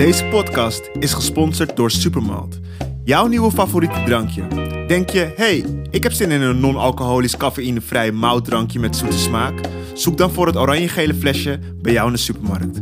Deze podcast is gesponsord door Supermalt. Jouw nieuwe favoriete drankje. Denk je, hey, ik heb zin in een non-alcoholisch cafeïnevrij moutdrankje met zoete smaak? Zoek dan voor het oranje-gele flesje bij jou in de supermarkt.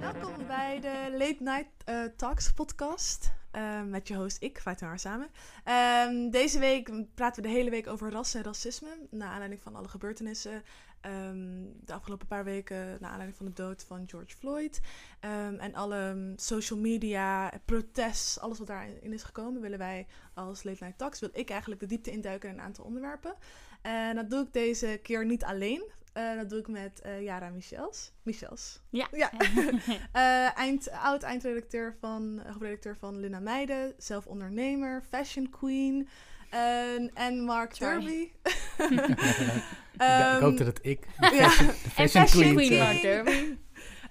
Welkom bij de Late Night eh, Talks podcast. Eh, met je host ik, Fatima samen. Ehm, deze week praten we de hele week over ras en racisme. Naar aanleiding van alle gebeurtenissen. ehm, de afgelopen paar weken naar aanleiding van de dood van George Floyd. Ehm, en alle social media, protest, alles wat daarin is gekomen, willen wij als Late Night wil ik eigenlijk de diepte induiken in een aantal onderwerpen. En dat doe ik deze keer niet alleen. Eh, dat doe ik met eh Yara Michels. Michels. Ja. Ja. Eh, eind, oud eindredacteur van, hoofdredacteur van Luna Meijden, zelf ondernemer, fashion queen. En, en Mark Sorry. Derby. Ja, ik Ehm, hoopte dat ik de ja. fashion, En fashion queen, Queen Mark Derby.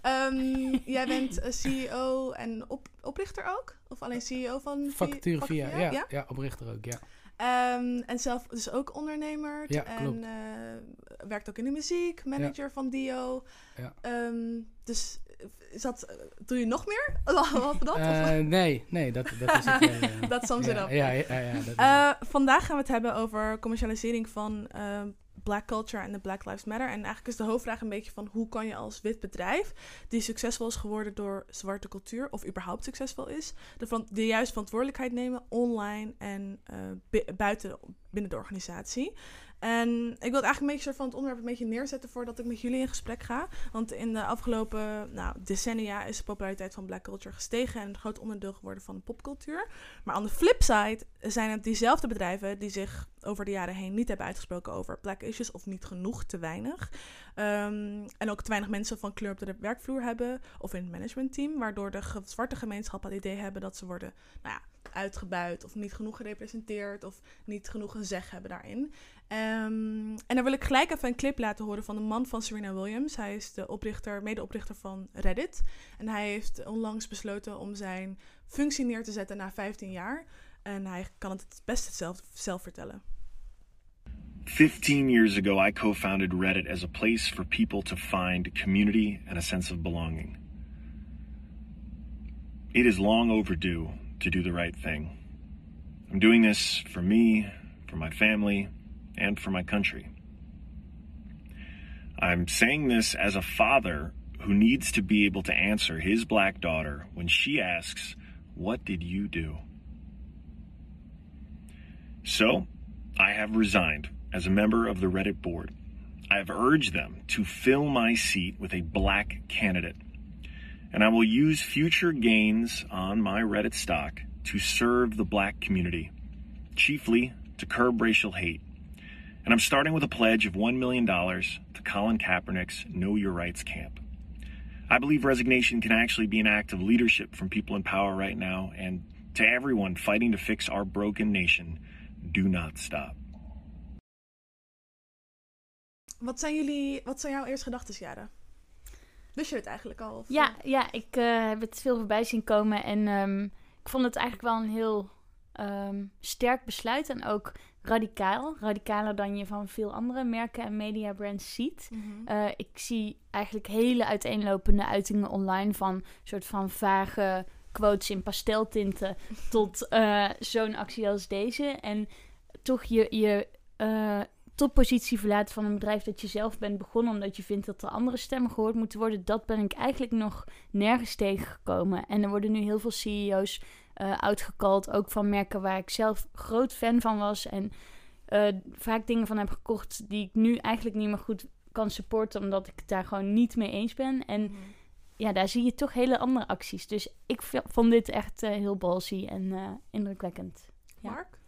Ehm, jij bent CEO en op, oprichter ook? Of alleen CEO van Vi- Vacature via, Vacature? ja, ja. oprichter ook, ja. Ehm, en zelf dus ook ondernemer. Ja, en eh, werkt ook in de muziek, manager van Dio. Ja. Ehm, dus eh, is dat, eh, doe je nog meer? Dat? Nee, nee, dat, dat is het. Dat sums it ja, up. Ja, ja, dat vandaag gaan we het hebben over commercialisering van eh, black culture en de Black Lives Matter. En eigenlijk is de hoofdvraag een beetje van hoe kan je als wit bedrijf, die succesvol is geworden door zwarte cultuur, of überhaupt succesvol is, de, de juiste verantwoordelijkheid nemen online en eh, buiten binnen de organisatie. En ik wil eigenlijk een beetje van het onderwerp een beetje neerzetten voordat ik met jullie in gesprek ga. Want in de afgelopen nou, decennia is de populariteit van black culture gestegen en een groot onderdeel geworden van de popcultuur. Maar aan de flipside zijn het diezelfde bedrijven die zich over de jaren heen niet hebben uitgesproken over black issues of niet genoeg, te weinig. Ehm, en ook te weinig mensen van kleur op de werkvloer hebben of in het managementteam, waardoor de zwarte gemeenschap het idee hebben dat ze worden nou ja, uitgebuit of niet genoeg gerepresenteerd of niet genoeg een zeg hebben daarin. Ehm, en dan wil ik gelijk even een clip laten horen van de man van Serena Williams. Hij is de oprichter, medeoprichter van Reddit. En hij heeft onlangs besloten om zijn functie neer te zetten na 15 jaar. En hij kan het het beste zelf, zelf vertellen. 15 years ago, I co founded Reddit as a place for people to find community and a sense of belonging. It is long overdue to do the right thing. I'm doing this for me, for my family, and for my country. I'm saying this as a father who needs to be able to answer his black daughter when she asks, What did you do? So, I have resigned as a member of the Reddit board. I have urged them to fill my seat with a black candidate. And I will use future gains on my Reddit stock to serve the black community, chiefly to curb racial hate. And I'm starting with a pledge of $1 million to Colin Kaepernick's Know Your Rights camp. I believe resignation can actually be an act of leadership from people in power right now. And to everyone fighting to fix our broken nation, do not stop. Wat zijn jouw eerste gedachten, Jaren? Wist je het eigenlijk al? Of, Ja, eh? ja, ik eh, heb het veel voorbij zien komen. En ehm, ik vond het eigenlijk wel een heel ehm, sterk besluit. En ook radicaal. Radicaler dan je van veel andere merken en mediabrands ziet. Mhm. Eh, ik zie eigenlijk hele uiteenlopende uitingen online van soort van vage quotes in pasteltinten tot zo'n actie als deze. En toch je, je toppositie verlaten van een bedrijf dat je zelf bent begonnen omdat je vindt dat er andere stemmen gehoord moeten worden, dat ben ik eigenlijk nog nergens tegengekomen. En er worden nu heel veel CEO's eh uitgekald, ook van merken waar ik zelf groot fan van was en eh, vaak dingen van heb gekocht die ik nu eigenlijk niet meer goed kan supporten, omdat ik het daar gewoon niet mee eens ben. En Mhm. ja, daar zie je toch hele andere acties. Dus ik vond dit echt eh, heel ballsy en eh, indrukwekkend. Ja. Mark?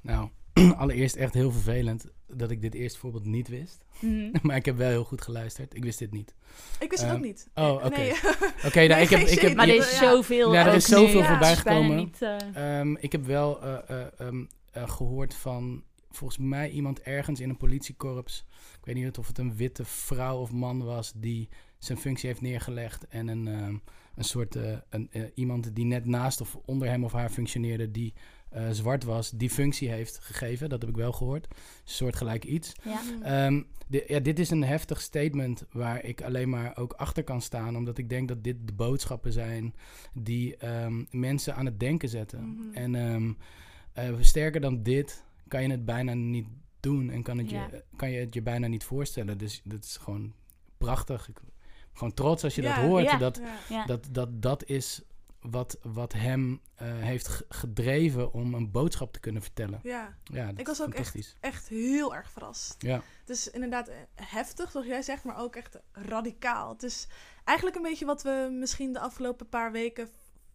Nou, allereerst echt heel vervelend dat ik dit eerste voorbeeld niet wist. Mhm. maar ik heb wel heel goed geluisterd. Ik wist dit niet. Ik wist het ook Ehm, niet. oh, oké. Nee. Oké, nou, ik heb... Ik heb Maar er is zoveel. Ja, er ook is zoveel voorbij gekomen. niet, eh, Ehm, ik heb wel eh, eh, ehm, eh, gehoord van, volgens mij iemand ergens in een politiekorps. Ik weet niet of het een witte vrouw of man was die zijn functie heeft neergelegd. En een, ehm, een soort eh, een, eh, iemand die net naast of onder hem of haar functioneerde, die zwart was, die functie heeft gegeven. Dat heb ik wel gehoord. Een soort gelijk iets. Ja. Mm. Ehm, de- ja, dit is een heftig statement waar ik alleen maar ook achter kan staan. Omdat ik denk dat dit de boodschappen zijn die ehm, mensen aan het denken zetten. Mhm. En ehm, eh, sterker dan dit kan je het bijna niet doen. En kan, het Ja. je, kan je het je bijna niet voorstellen. Dus dat is gewoon prachtig. Ik gewoon trots als je Ja, dat hoort. ja. Dat, dat, dat, dat is wat, wat hem eh, heeft gedreven om een boodschap te kunnen vertellen. ja, Ja, Ik was ook echt- echt heel erg verrast. Ja. Het is inderdaad eh, heftig, zoals jij zegt, maar ook echt radicaal. Het is eigenlijk een beetje wat we misschien de afgelopen paar weken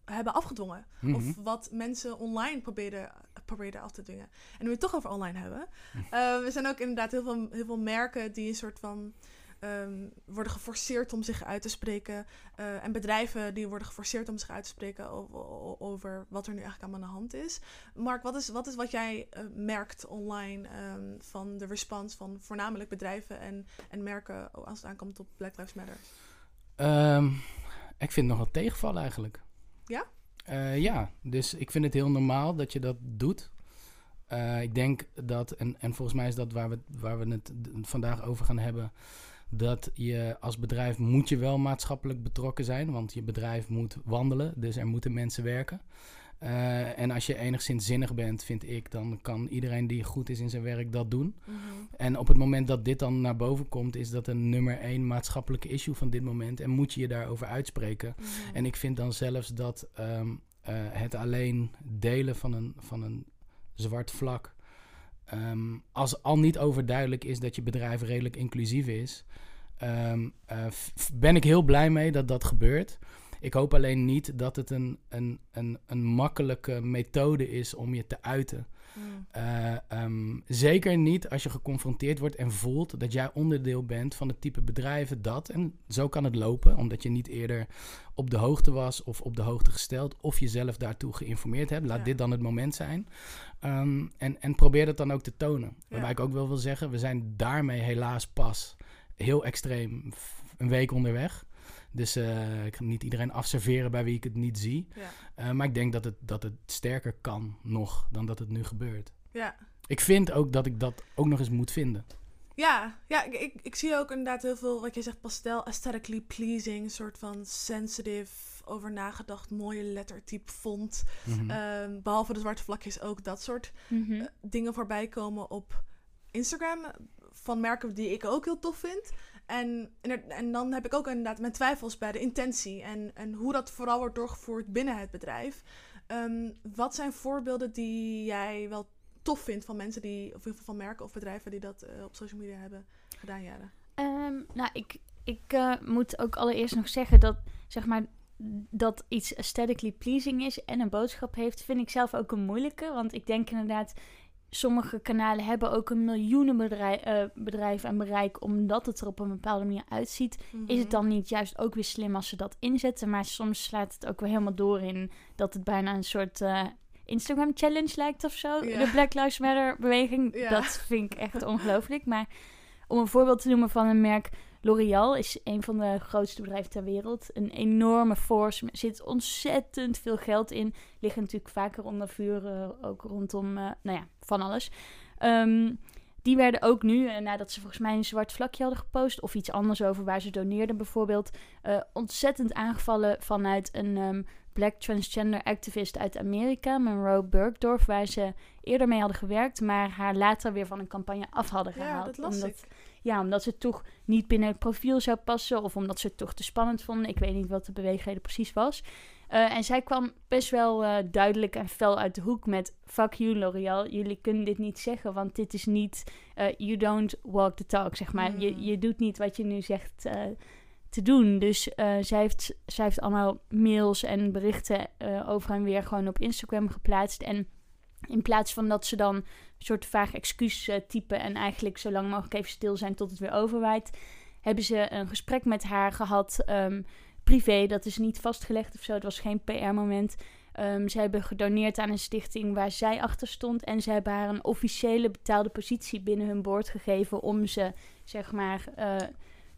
hebben afgedwongen. Mhm. Of wat mensen online probeerden, probeerden af te dwingen. En nu we het toch over online hebben. eh, er zijn ook inderdaad heel veel, heel veel merken die een soort van... ehm, worden geforceerd om zich uit te spreken. eh, en bedrijven die worden geforceerd om zich uit te spreken over, over wat er nu eigenlijk aan de hand is. Mark, wat is wat, is wat jij eh, merkt online ehm, van de respons van voornamelijk bedrijven en, en merken als het aankomt op Black Lives Matter? Ehm, ik vind het nog wel tegenvallen eigenlijk. Ja? Eh, ja, dus ik vind het heel normaal dat je dat doet. Ik denk dat, en, en volgens mij is dat waar we, waar we het vandaag over gaan hebben, dat je als bedrijf moet je wel maatschappelijk betrokken zijn, want je bedrijf moet wandelen, dus er moeten mensen werken. Eh, en als je enigszins zinnig bent, vind ik, dan kan iedereen die goed is in zijn werk dat doen. En op het moment dat dit dan naar boven komt, is dat een nummer één maatschappelijke issue van dit moment. En moet je je daarover uitspreken. En ik vind dan zelfs dat ehm, eh, het alleen delen van een, van een zwart vlak. Ehm, als al niet overduidelijk is dat je bedrijf redelijk inclusief is. ehm, eh, ben ik heel blij mee dat dat gebeurt. Ik hoop alleen niet dat het een, een, een, een makkelijke methode is om je te uiten. Mm. Eh, ehm, zeker niet als je geconfronteerd wordt en voelt dat jij onderdeel bent van het type bedrijven dat. En zo kan het lopen, omdat je niet eerder op de hoogte was of op de hoogte gesteld. Of jezelf daartoe geïnformeerd hebt. Laat Ja. dit dan het moment zijn. Ehm, en, en probeer dat dan ook te tonen. Waarbij ik ook wel wil zeggen, we zijn daarmee helaas pas heel extreem een week onderweg. Dus eh, ik ga niet iedereen afserveren bij wie ik het niet zie. Ja. Eh, maar ik denk dat het, dat het sterker kan nog dan dat het nu gebeurt. Ja. Ik vind ook dat ik dat ook nog eens moet vinden. Ja, ja ik, ik, ik zie ook inderdaad heel veel, wat je zegt, pastel, aesthetically pleasing, een soort van sensitive, over nagedacht, mooie lettertype font. Mhm. Ehm, behalve de zwarte vlakjes ook dat soort Mhm. eh, dingen voorbij komen op Instagram van merken die ik ook heel tof vind. En, en, en dan heb ik ook inderdaad mijn twijfels bij de intentie en, en hoe dat vooral wordt doorgevoerd binnen het bedrijf. Ehm, wat zijn voorbeelden die jij wel tof vindt van mensen die, of in ieder geval van merken of bedrijven die dat eh, op social media hebben gedaan, Jaren? Ehm, nou, ik, ik eh, moet ook allereerst nog zeggen dat, zeg maar, dat iets aesthetically pleasing is en een boodschap heeft, vind ik zelf ook een moeilijke. Want ik denk inderdaad, sommige kanalen hebben ook een miljoenen bedrijf, eh, bedrijf en bereik, omdat het er op een bepaalde manier uitziet. Is het dan niet juist ook weer slim als ze dat inzetten? Maar soms slaat het ook weer helemaal door in dat het bijna een soort eh, Instagram challenge lijkt of zo. Ja. De Black Lives Matter beweging. Ja. Dat vind ik echt ongelooflijk. Maar om een voorbeeld te noemen van een merk. L'Oreal is een van de grootste bedrijven ter wereld. Een enorme force. Er zit ontzettend veel geld in. Liggen natuurlijk vaker onder vuur. eh, ook rondom, eh, nou ja, van alles. Ehm, die werden ook nu, eh, nadat ze volgens mij een zwart vlakje hadden gepost, of iets anders over waar ze doneerden bijvoorbeeld, ontzettend aangevallen vanuit een ehm, black transgender activist uit Amerika, Monroe Bergdorf, waar ze eerder mee hadden gewerkt, maar haar later weer van een campagne af hadden Ja, gehaald. dat las omdat, ik. Ja, omdat ze toch niet binnen het profiel zou passen, of omdat ze het toch te spannend vonden. Ik weet niet wat de beweegreden precies was. Eh, en zij kwam best wel eh, duidelijk en fel uit de hoek met... Fuck you, L'Oreal. Jullie kunnen dit niet zeggen, want dit is niet... eh, you don't walk the talk, zeg maar. Mm. Je, je doet niet wat je nu zegt te doen. Dus zij, heeft, zij heeft allemaal mails en berichten over en weer gewoon op Instagram geplaatst. En in plaats van dat ze dan soort vaag excuus typen... en eigenlijk zo lang mogelijk even stil zijn tot het weer overwaait... hebben ze een gesprek met haar gehad... ehm, privé, dat is niet vastgelegd of zo. Het was geen PR-moment. Ehm, ze hebben gedoneerd aan een stichting waar zij achter stond. En ze hebben haar een officiële betaalde positie binnen hun board gegeven om ze, zeg maar, eh,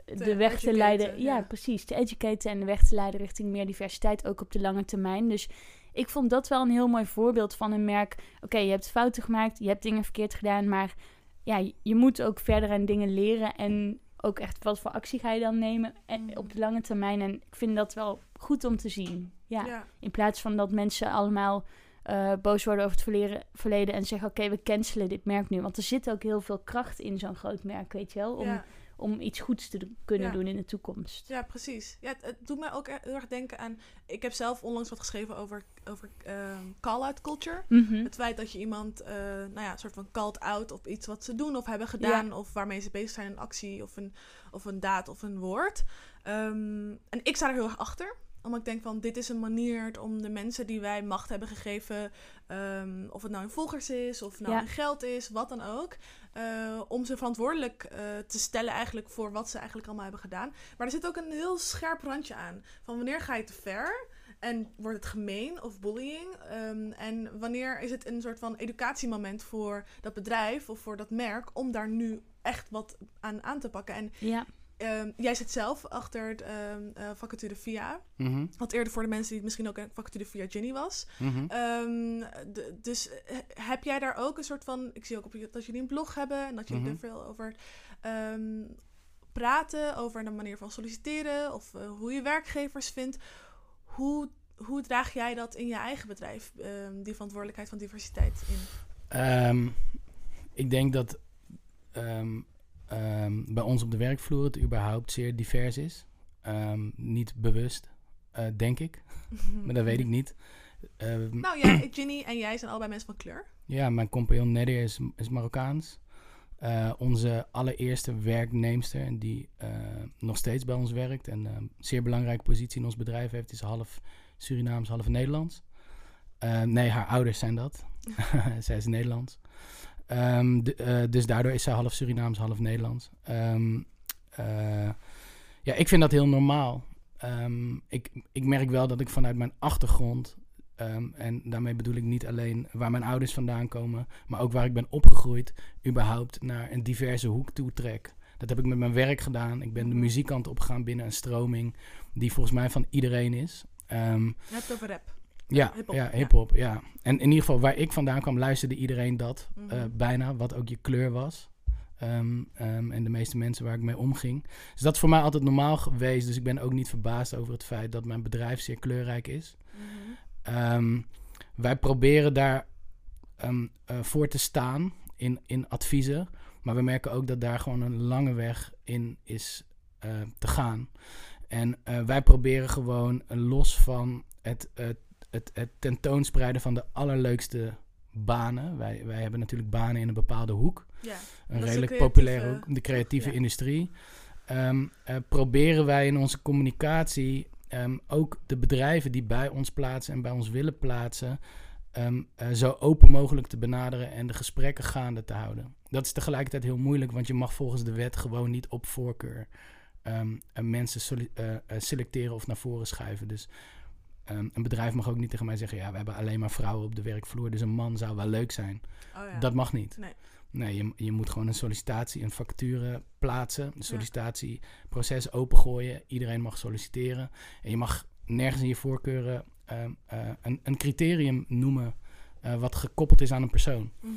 de weg te leiden. Ja, ja. precies. Te educaten en de weg te leiden richting meer diversiteit, ook op de lange termijn. Dus ik vond dat wel een heel mooi voorbeeld van een merk. Oké, je hebt fouten gemaakt, je hebt dingen verkeerd gedaan, maar ja, je- moet ook verder aan dingen leren en ook echt wat voor actie ga je dan nemen en Mhm. op de lange termijn. En ik vind dat wel goed om te zien. Ja, Ja. in plaats van dat mensen allemaal eh, boos worden over het verleden, verleden en zeggen: Oké, we cancelen dit merk nu. Want er zit ook heel veel kracht in zo'n groot merk, weet je wel, om, ja. Om iets goeds te do- kunnen Ja. doen in de toekomst. Ja, precies. Ja, het, het doet mij ook heel erg denken aan... Ik heb zelf onlangs wat geschreven over, over ehm, call-out culture. Mhm. Het feit dat je iemand, eh, nou ja, een soort van called out op iets wat ze doen of hebben gedaan, of waarmee ze bezig zijn, een actie of een, of een daad of een woord. Ehm, en ik sta er heel erg achter omdat ik denk van, dit is een manier om de mensen die wij macht hebben gegeven, ehm, of het nou in volgers is, of nou Ja. in geld is, wat dan ook, eh, om ze verantwoordelijk eh, te stellen eigenlijk voor wat ze eigenlijk allemaal hebben gedaan. Maar er zit ook een heel scherp randje aan. Van wanneer ga je te ver? En wordt het gemeen of bullying? Ehm, en wanneer is het een soort van educatiemoment voor dat bedrijf of voor dat merk om daar nu echt wat aan aan te pakken? En Ja, ehm, jij zit zelf achter het eh, vacature via. Mhm, Wat eerder voor de mensen die het misschien ook een vacature via Ginny was. mhm. Ehm, dus eh, heb jij daar ook een soort van. Ik zie ook op je, dat jullie een blog hebben en dat jullie Mhm. er veel over praten. Over de manier van solliciteren of eh, hoe je werkgevers vindt. Hoe, hoe draag jij dat in je eigen bedrijf, die verantwoordelijkheid van diversiteit in? Ik denk dat ehm, bij ons op de werkvloer het überhaupt zeer divers is. Ehm, niet bewust, eh, denk ik. Maar dat weet ik niet. Ehm, Nou ja, Ginny en jij zijn allebei mensen van kleur. Ja, mijn compagnon Nadia is, is Marokkaans. Eh, onze allereerste werknemster, die eh, nog steeds bij ons werkt en een zeer belangrijke positie in ons bedrijf heeft, is half Surinaams, half Nederlands. Nee, haar ouders zijn dat. zij is Nederlands. Ehm, eh, dus daardoor is zij half Surinaams, half Nederlands. Ehm, eh, ja, ik vind dat heel normaal. Ehm, ik, ik merk wel dat ik vanuit mijn achtergrond en daarmee bedoel ik niet alleen waar mijn ouders vandaan komen, maar ook waar ik ben opgegroeid, überhaupt naar een diverse hoek toe trek. Dat heb ik met mijn werk gedaan. Ik ben de muziekkant opgegaan binnen een stroming die volgens mij van iedereen is. Je het over rap. Ja, Hip-hop, ja, ja. hip-hop, ja. En in ieder geval waar ik vandaan kwam, luisterde iedereen dat Mhm. eh, bijna, wat ook je kleur was. Ehm, ehm, en de meeste mensen waar ik mee omging. Dus dat is voor mij altijd normaal geweest. Dus ik ben ook niet verbaasd over het feit dat mijn bedrijf zeer kleurrijk is. Mhm. Ehm, wij proberen daar eh, voor te staan in, in adviezen. Maar we merken ook dat daar gewoon een lange weg in is eh, te gaan. En wij proberen gewoon los van het, het, het, tentoonspreiden van de allerleukste banen. Wij, wij hebben natuurlijk banen in een bepaalde hoek. Ja. Een redelijk populaire hoek, de creatieve ja. industrie. Ehm, eh, proberen wij in onze communicatie ehm, ook de bedrijven die bij ons plaatsen en bij ons willen plaatsen, ehm, eh, zo open mogelijk te benaderen en de gesprekken gaande te houden. Dat is tegelijkertijd heel moeilijk, want je mag volgens de wet gewoon niet op voorkeur eh, mensen selecteren of naar voren schuiven. Dus ehm, een bedrijf mag ook niet tegen mij zeggen: ja, we hebben alleen maar vrouwen op de werkvloer, dus een man zou wel leuk zijn. Oh, ja. Dat mag niet. Nee. Nee, je, je moet gewoon een sollicitatie, een vacature plaatsen. Een sollicitatieproces opengooien. Iedereen mag solliciteren. En je mag nergens in je voorkeuren ehm, eh, een, een criterium noemen eh, wat gekoppeld is aan een persoon. Mhm.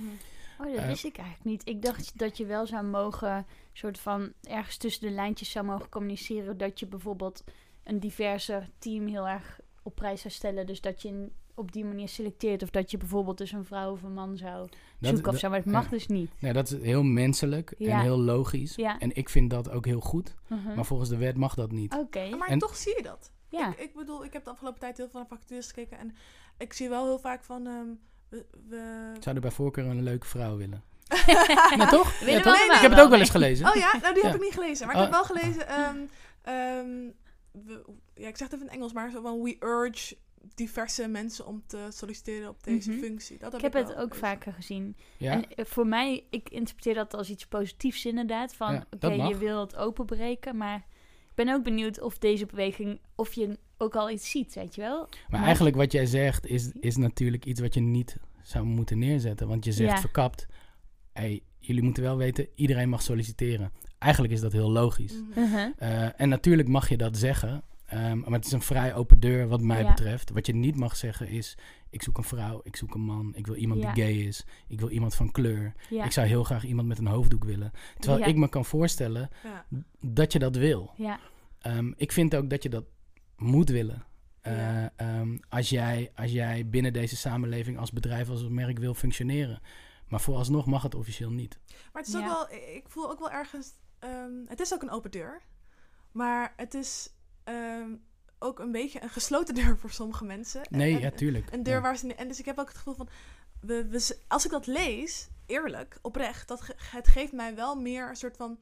Oh, dat Eh, wist ik eigenlijk niet. Ik dacht dat je wel zou mogen, soort van ergens tussen de lijntjes zou mogen communiceren. Dat je bijvoorbeeld een diverser team heel erg op prijs zou stellen. Dus dat je in- op die manier selecteert. Of dat je bijvoorbeeld dus een vrouw of een man zou Dat- zoeken of zo. Maar het ja. mag dus niet. Nee, dat is heel menselijk en heel logisch. Ja. En ik vind dat ook heel goed. Mhm. Maar volgens de wet mag dat niet. Oké. Maar En- toch zie je dat. Ja. Ik, ik bedoel, ik heb de afgelopen tijd heel veel naar vacatures gekeken. En ik zie wel heel vaak van... ehm, we, we... Ik zou er bij voorkeur een leuke vrouw willen. ja, Ja, toch? Ja, Ik heb het ook wel eens gelezen. Oh ja? Nou, die heb ik niet gelezen. Maar ik heb Oh. wel gelezen... ehm, ehm, we- ja, ik zeg het even in Engels, maar zo van... We urge diverse mensen om te solliciteren op deze Mhm. functie. Dat heb Ik heb het ook vaker gezien. Ja? En eh, voor mij, ik interpreteer dat als iets positiefs inderdaad. Van Ja, oké, je wil het openbreken. Maar ik ben ook benieuwd of deze beweging, of je ook al iets ziet, weet je wel. Maar eigenlijk wat jij zegt is, is natuurlijk iets wat je niet zou moeten neerzetten. Want je zegt Ja. verkapt, hey, jullie moeten wel weten, iedereen mag solliciteren. Eigenlijk is dat heel logisch. Mhm. Uh-huh. Eh, en natuurlijk mag je dat zeggen, ehm, maar het is een vrij open deur wat mij Ja. betreft. Wat je niet mag zeggen is, ik zoek een vrouw, ik zoek een man, ik wil iemand Ja. die gay is, ik wil iemand van kleur. Ja. Ik zou heel graag iemand met een hoofddoek willen. Terwijl Ja. ik me kan voorstellen Ja. dat je dat wil. ja. Ehm, ik vind ook dat je dat moet willen. Eh, Ja. ehm, als, jij, als jij binnen deze samenleving als bedrijf, als merk wil functioneren. Maar vooralsnog mag het officieel niet. Maar het is ook wel, ik voel ook wel ergens, ehm, het is ook een open deur. Maar het is ehm, ook een beetje een gesloten deur voor sommige mensen. Nee, En- ja, tuurlijk. Een deur Ja. waar ze. En dus ik heb ook het gevoel van. We, we, als ik dat lees, eerlijk, oprecht, dat ge- het geeft mij wel meer een soort van.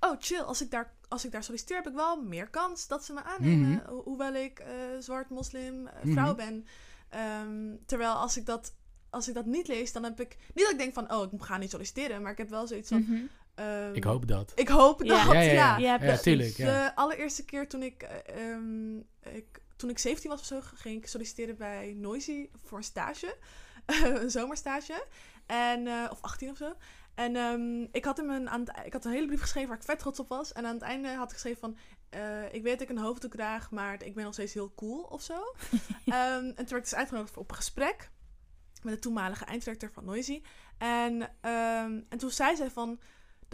Oh, chill. Als ik daar, als ik daar solliciteer, heb ik wel meer kans dat ze me aannemen. Mhm. ho- Hoewel ik eh, zwart, moslim, eh, vrouw Mhm. ben. Ehm, terwijl als ik, dat, als ik dat niet lees, dan heb ik. Niet dat ik denk van, oh, ik ga niet solliciteren. Maar ik heb wel zoiets van. Mhm. Ehm, Ik hoop dat. Ik hoop Ja. dat. ja, Ja, ja, ja. Ja, ja, precies. tuurlijk. Ja. de allereerste keer toen ik, eh, ehm, ik, toen ik 17 was of zo, ging ik solliciteren bij Noisy voor een stage. een zomerstage. En, eh, of 18 of zo. En ehm, ik, had hem een, aan het, ik had een hele brief geschreven waar ik vet trots op was. En aan het einde had ik geschreven van... eh, ik weet dat ik een hoofddoek draag, maar ik ben nog steeds heel cool of zo. Ehm, en toen werd ik dus uitgenodigd voor- op een gesprek met de toenmalige einddirecteur van Noisy. En, ehm, en toen zei zij van,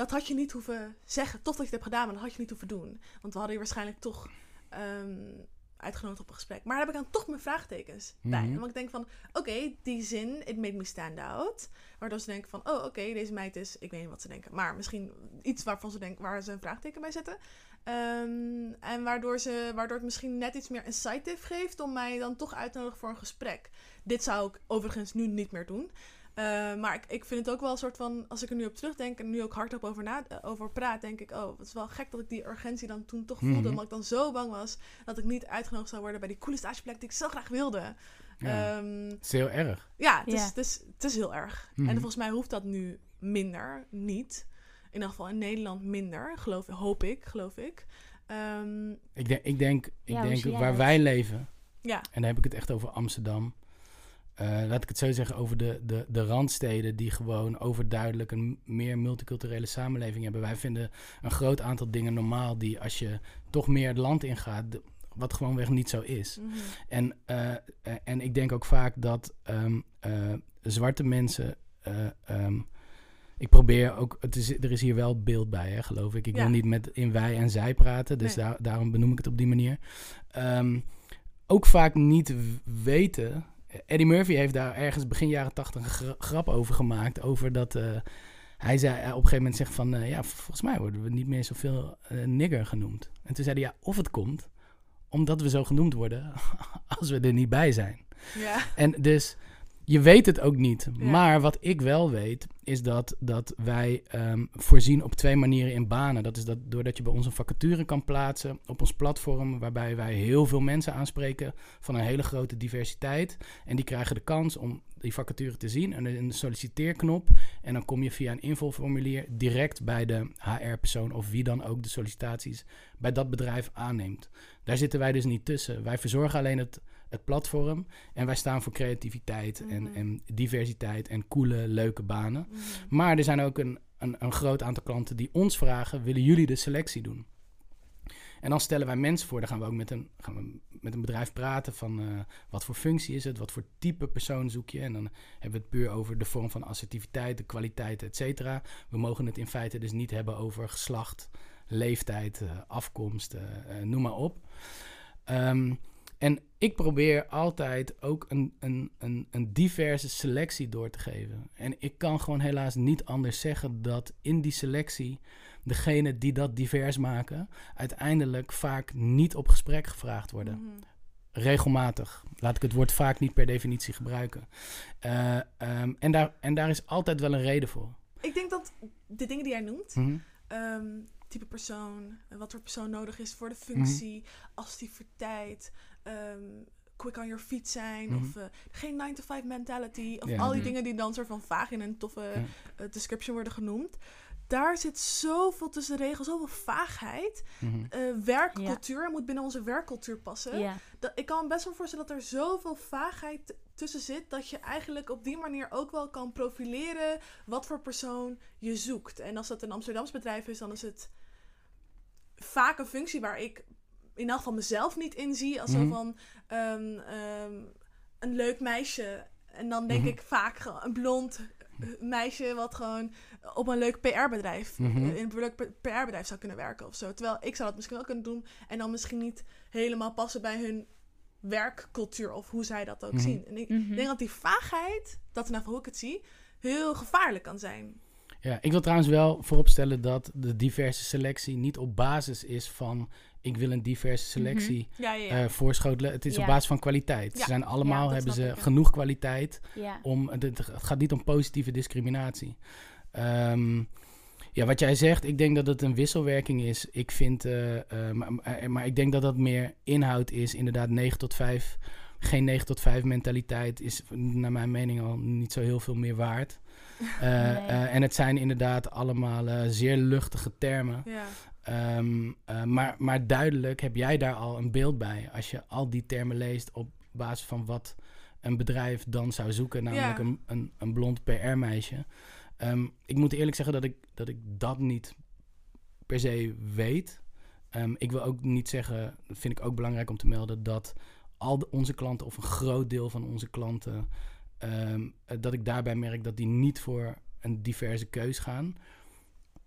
dat had je niet hoeven zeggen. Tof dat je het hebt gedaan, maar dat had je niet hoeven doen. Want we hadden je waarschijnlijk toch ehm, uitgenodigd op een gesprek. Maar daar heb ik dan toch mijn vraagtekens bij. Mhm. Omdat ik denk van, oké, die zin, it made me stand out. Waardoor ze denken van, oh oké, deze meid is, ik weet niet wat ze denken. Maar misschien iets waarvan ze denken, waar ze een vraagteken bij zetten. Ehm, en waardoor, ze, waardoor het misschien net iets meer incentive geeft om mij dan toch uit te nodigen voor een gesprek. Dit zou ik overigens nu niet meer doen. Eh, maar ik, ik vind het ook wel een soort van, als ik er nu op terugdenk en nu ook hardop over, na, eh, over praat, denk ik, oh, het is wel gek dat ik die urgentie dan toen toch voelde. Mhm. Omdat ik dan zo bang was dat ik niet uitgenodigd zou worden bij die coole stageplek die ik zo graag wilde. Ja. Ehm, Het is heel erg. ja, het, Is, het, is, het is heel erg. Mhm. En volgens mij hoeft dat nu minder, niet. In ieder geval in Nederland minder, geloof, hoop ik, geloof ik. Ehm, Ik denk, ik denk, ik Ja, denk waar wij leven, ja, en dan heb ik het echt over Amsterdam. Eh, laat ik het zo zeggen, over de, de, de randsteden die gewoon overduidelijk een meer multiculturele samenleving hebben. Wij vinden een groot aantal dingen normaal die als je toch meer het land ingaat, de- wat gewoonweg niet zo is. mhm. En, eh, eh, en ik denk ook vaak dat ehm, eh, zwarte mensen. eh, ehm, ik probeer ook. Het is, er is hier wel beeld bij, hè, geloof ik. Ik Ja. wil niet met in wij en zij praten, dus Nee. daar, daarom benoem ik het op die manier. Ehm, ook vaak niet weten. Eddie Murphy heeft daar ergens begin jaren tachtig een gra- grap over gemaakt. Over dat. eh, hij zei eh, op een gegeven moment zegt van. eh, ja, volgens mij worden we niet meer zoveel nigger genoemd. En toen zei hij ja, of het komt omdat we zo genoemd worden als we er niet bij zijn. ja. En dus je weet het ook niet. Ja. Maar wat ik wel weet, is dat, dat wij ehm, voorzien op twee manieren in banen. Dat is dat doordat je bij ons een vacature kan plaatsen op ons platform, waarbij wij heel veel mensen aanspreken van een hele grote diversiteit. En die krijgen de kans om die vacature te zien en een solliciteerknop. En dan kom je via een invulformulier direct bij de HR-persoon of wie dan ook de sollicitaties bij dat bedrijf aanneemt. Daar zitten wij dus niet tussen. Wij verzorgen alleen het, het platform en wij staan voor creativiteit en, Mhm. en diversiteit en coole, leuke banen. Mhm. Maar er zijn ook een, een, een groot aantal klanten die ons vragen: willen jullie de selectie doen? En dan stellen wij mensen voor. Dan gaan we ook met een, gaan we met een bedrijf praten van eh, wat voor functie is het, wat voor type persoon zoek je. En dan hebben we het puur over de vorm van assertiviteit, de kwaliteit, et cetera. We mogen het in feite dus niet hebben over geslacht, leeftijd, eh, afkomst, eh, noem maar op. Ehm, en ik probeer altijd ook een, een, een, een diverse selectie door te geven. En ik kan gewoon helaas niet anders zeggen dat in die selectie degenen die dat divers maken, uiteindelijk vaak niet op gesprek gevraagd worden. Mhm. Regelmatig. Laat ik het woord vaak niet per definitie gebruiken. Eh, ehm, en, daar, en daar is altijd wel een reden voor. Ik denk dat de dingen die jij noemt, Mhm. ehm, type persoon, wat voor persoon nodig is voor de functie, assertiviteit, ehm quick on your feet zijn, Mhm. of eh, geen 9-to-5 mentality, of Ja. al die dingen die dan soort van vaag in een toffe Ja. eh, description worden genoemd. daar zit zoveel tussen de regels, zoveel vaagheid. Mhm. Eh, werkcultuur moet binnen onze werkcultuur passen. Dat, ik kan me best wel voorstellen dat er zoveel vaagheid tussen zit... dat je eigenlijk op die manier ook wel kan profileren... wat voor persoon je zoekt. En als dat een Amsterdams bedrijf is, dan is het vaak een functie waar ik in elk geval mezelf niet in zie. Als Mhm. zo van ehm, ehm, een leuk meisje. En dan denk Mhm. ik vaak een blond eh, meisje wat gewoon op een leuk PR-bedrijf, Mhm. in een leuk PR-bedrijf zou kunnen werken of zo. Terwijl ik zou dat misschien wel kunnen doen en dan misschien niet helemaal passen bij hun werkcultuur of hoe zij dat ook Mhm. zien. En ik Mhm. denk dat die vaagheid, dat is nou hoe ik het zie, heel gevaarlijk kan zijn. Ja, ik wil trouwens wel vooropstellen dat de diverse selectie niet op basis is van ik wil een diverse selectie Ja, ja, ja. eh, voorschotelen. Het is op basis van kwaliteit. Ze zijn allemaal, hebben ze genoeg kwaliteit om. Het, het gaat niet om positieve discriminatie. Ehm, ja, wat jij zegt, ik denk dat het een wisselwerking is. Ik vind, eh, eh, maar, ik denk dat dat meer inhoud is. Inderdaad, 9 tot 5. Geen 9 tot 5 mentaliteit is naar mijn mening al niet zo heel veel meer waard. Nee. en het zijn inderdaad allemaal zeer luchtige termen. Ehm, eh, maar, maar duidelijk heb jij daar al een beeld bij. Als je al die termen leest op basis van wat een bedrijf dan zou zoeken, namelijk Ja. een, een, een blond PR-meisje. Ehm, ik moet eerlijk zeggen dat ik, dat ik dat niet per se weet. Ehm, ik wil ook niet zeggen, dat vind ik ook belangrijk om te melden, dat al de- onze klanten of een groot deel van onze klanten, eh, dat ik daarbij merk dat die niet voor een diverse keus gaan.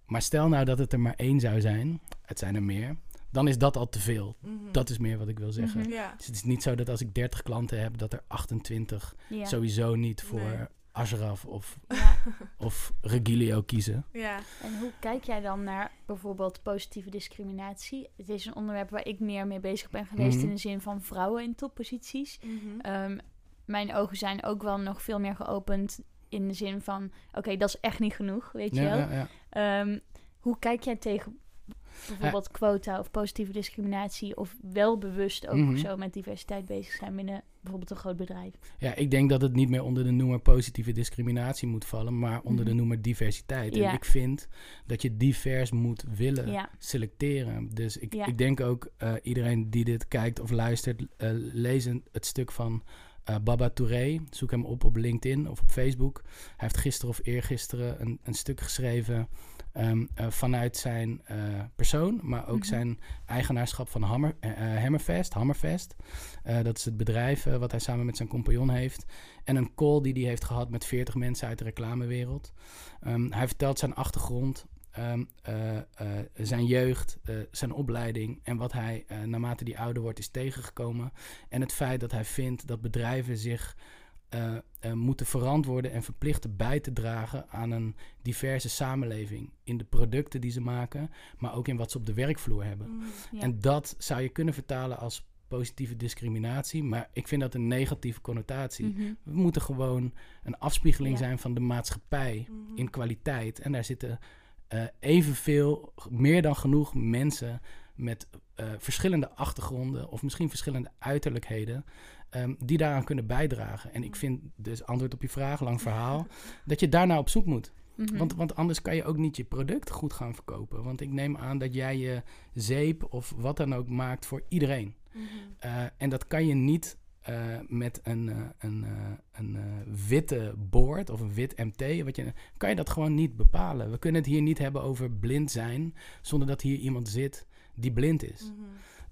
Maar stel nou dat het er maar één zou zijn, het zijn er meer, dan is dat al te veel. Mhm. Dat is meer wat ik wil zeggen. Mhm. ja. Dus het is niet zo dat als ik 30 klanten heb, dat er 28 Ja. sowieso niet voor Nee. Ashraf of, Ja. of Regilio kiezen. ja. En hoe kijk jij dan naar bijvoorbeeld positieve discriminatie? Het is een onderwerp waar ik meer mee bezig ben geweest Mhm. in de zin van vrouwen in topposities. Ehm, mijn ogen zijn ook wel nog veel meer geopend in de zin van, oké, dat is echt niet genoeg, weet je Ja, wel. ja, ja. Ehm, hoe kijk jij tegen bijvoorbeeld quota of positieve discriminatie of wel bewust ook Mhm. zo met diversiteit bezig zijn binnen bijvoorbeeld een groot bedrijf? ja, ik denk dat het niet meer onder de noemer positieve discriminatie moet vallen, maar onder de Mhm. noemer diversiteit. En ik vind dat je divers moet willen selecteren. Dus ik, ik denk ook uh, iedereen die dit kijkt of luistert, uh, lezen het stuk van uh, Baba Touré. Zoek hem op op LinkedIn of op Facebook. Hij heeft gisteren of eergisteren een, een stuk geschreven um, uh, vanuit zijn uh, persoon, maar ook Mhm. zijn eigenaarschap van Hammer, Hammerfest. Hammerfest. Dat is het bedrijf wat hij samen met zijn compagnon heeft. En een call die hij heeft gehad met 40 mensen uit de reclamewereld. Um, hij vertelt zijn achtergrond. Um, uh, uh, zijn jeugd, uh, zijn opleiding en wat hij naarmate die ouder wordt is tegengekomen. En het feit dat hij vindt dat bedrijven zich moeten verantwoorden en verplichten bij te dragen aan een diverse samenleving. In de producten die ze maken, maar ook in wat ze op de werkvloer hebben. Ja. En dat zou je kunnen vertalen als positieve discriminatie, maar ik vind dat een negatieve connotatie. Mhm. We moeten gewoon een afspiegeling Ja. zijn van de maatschappij Mhm. in kwaliteit. En daar zitten uh, evenveel, meer dan genoeg mensen met uh, verschillende achtergronden of misschien verschillende uiterlijkheden. Um, die daaraan kunnen bijdragen. En ik vind dus, antwoord op je vraag, lang verhaal, dat je daarna op zoek moet. Mhm. Want, want anders kan je ook niet je product goed gaan verkopen. Want ik neem aan dat jij je zeep of wat dan ook maakt voor iedereen. Mhm. Uh, en dat kan je niet uh, met een, uh, een, uh, een witte boord of een wit MT. Wat je, kan je dat gewoon niet bepalen. We kunnen het hier niet hebben over blind zijn zonder dat hier iemand zit die blind is. Mhm.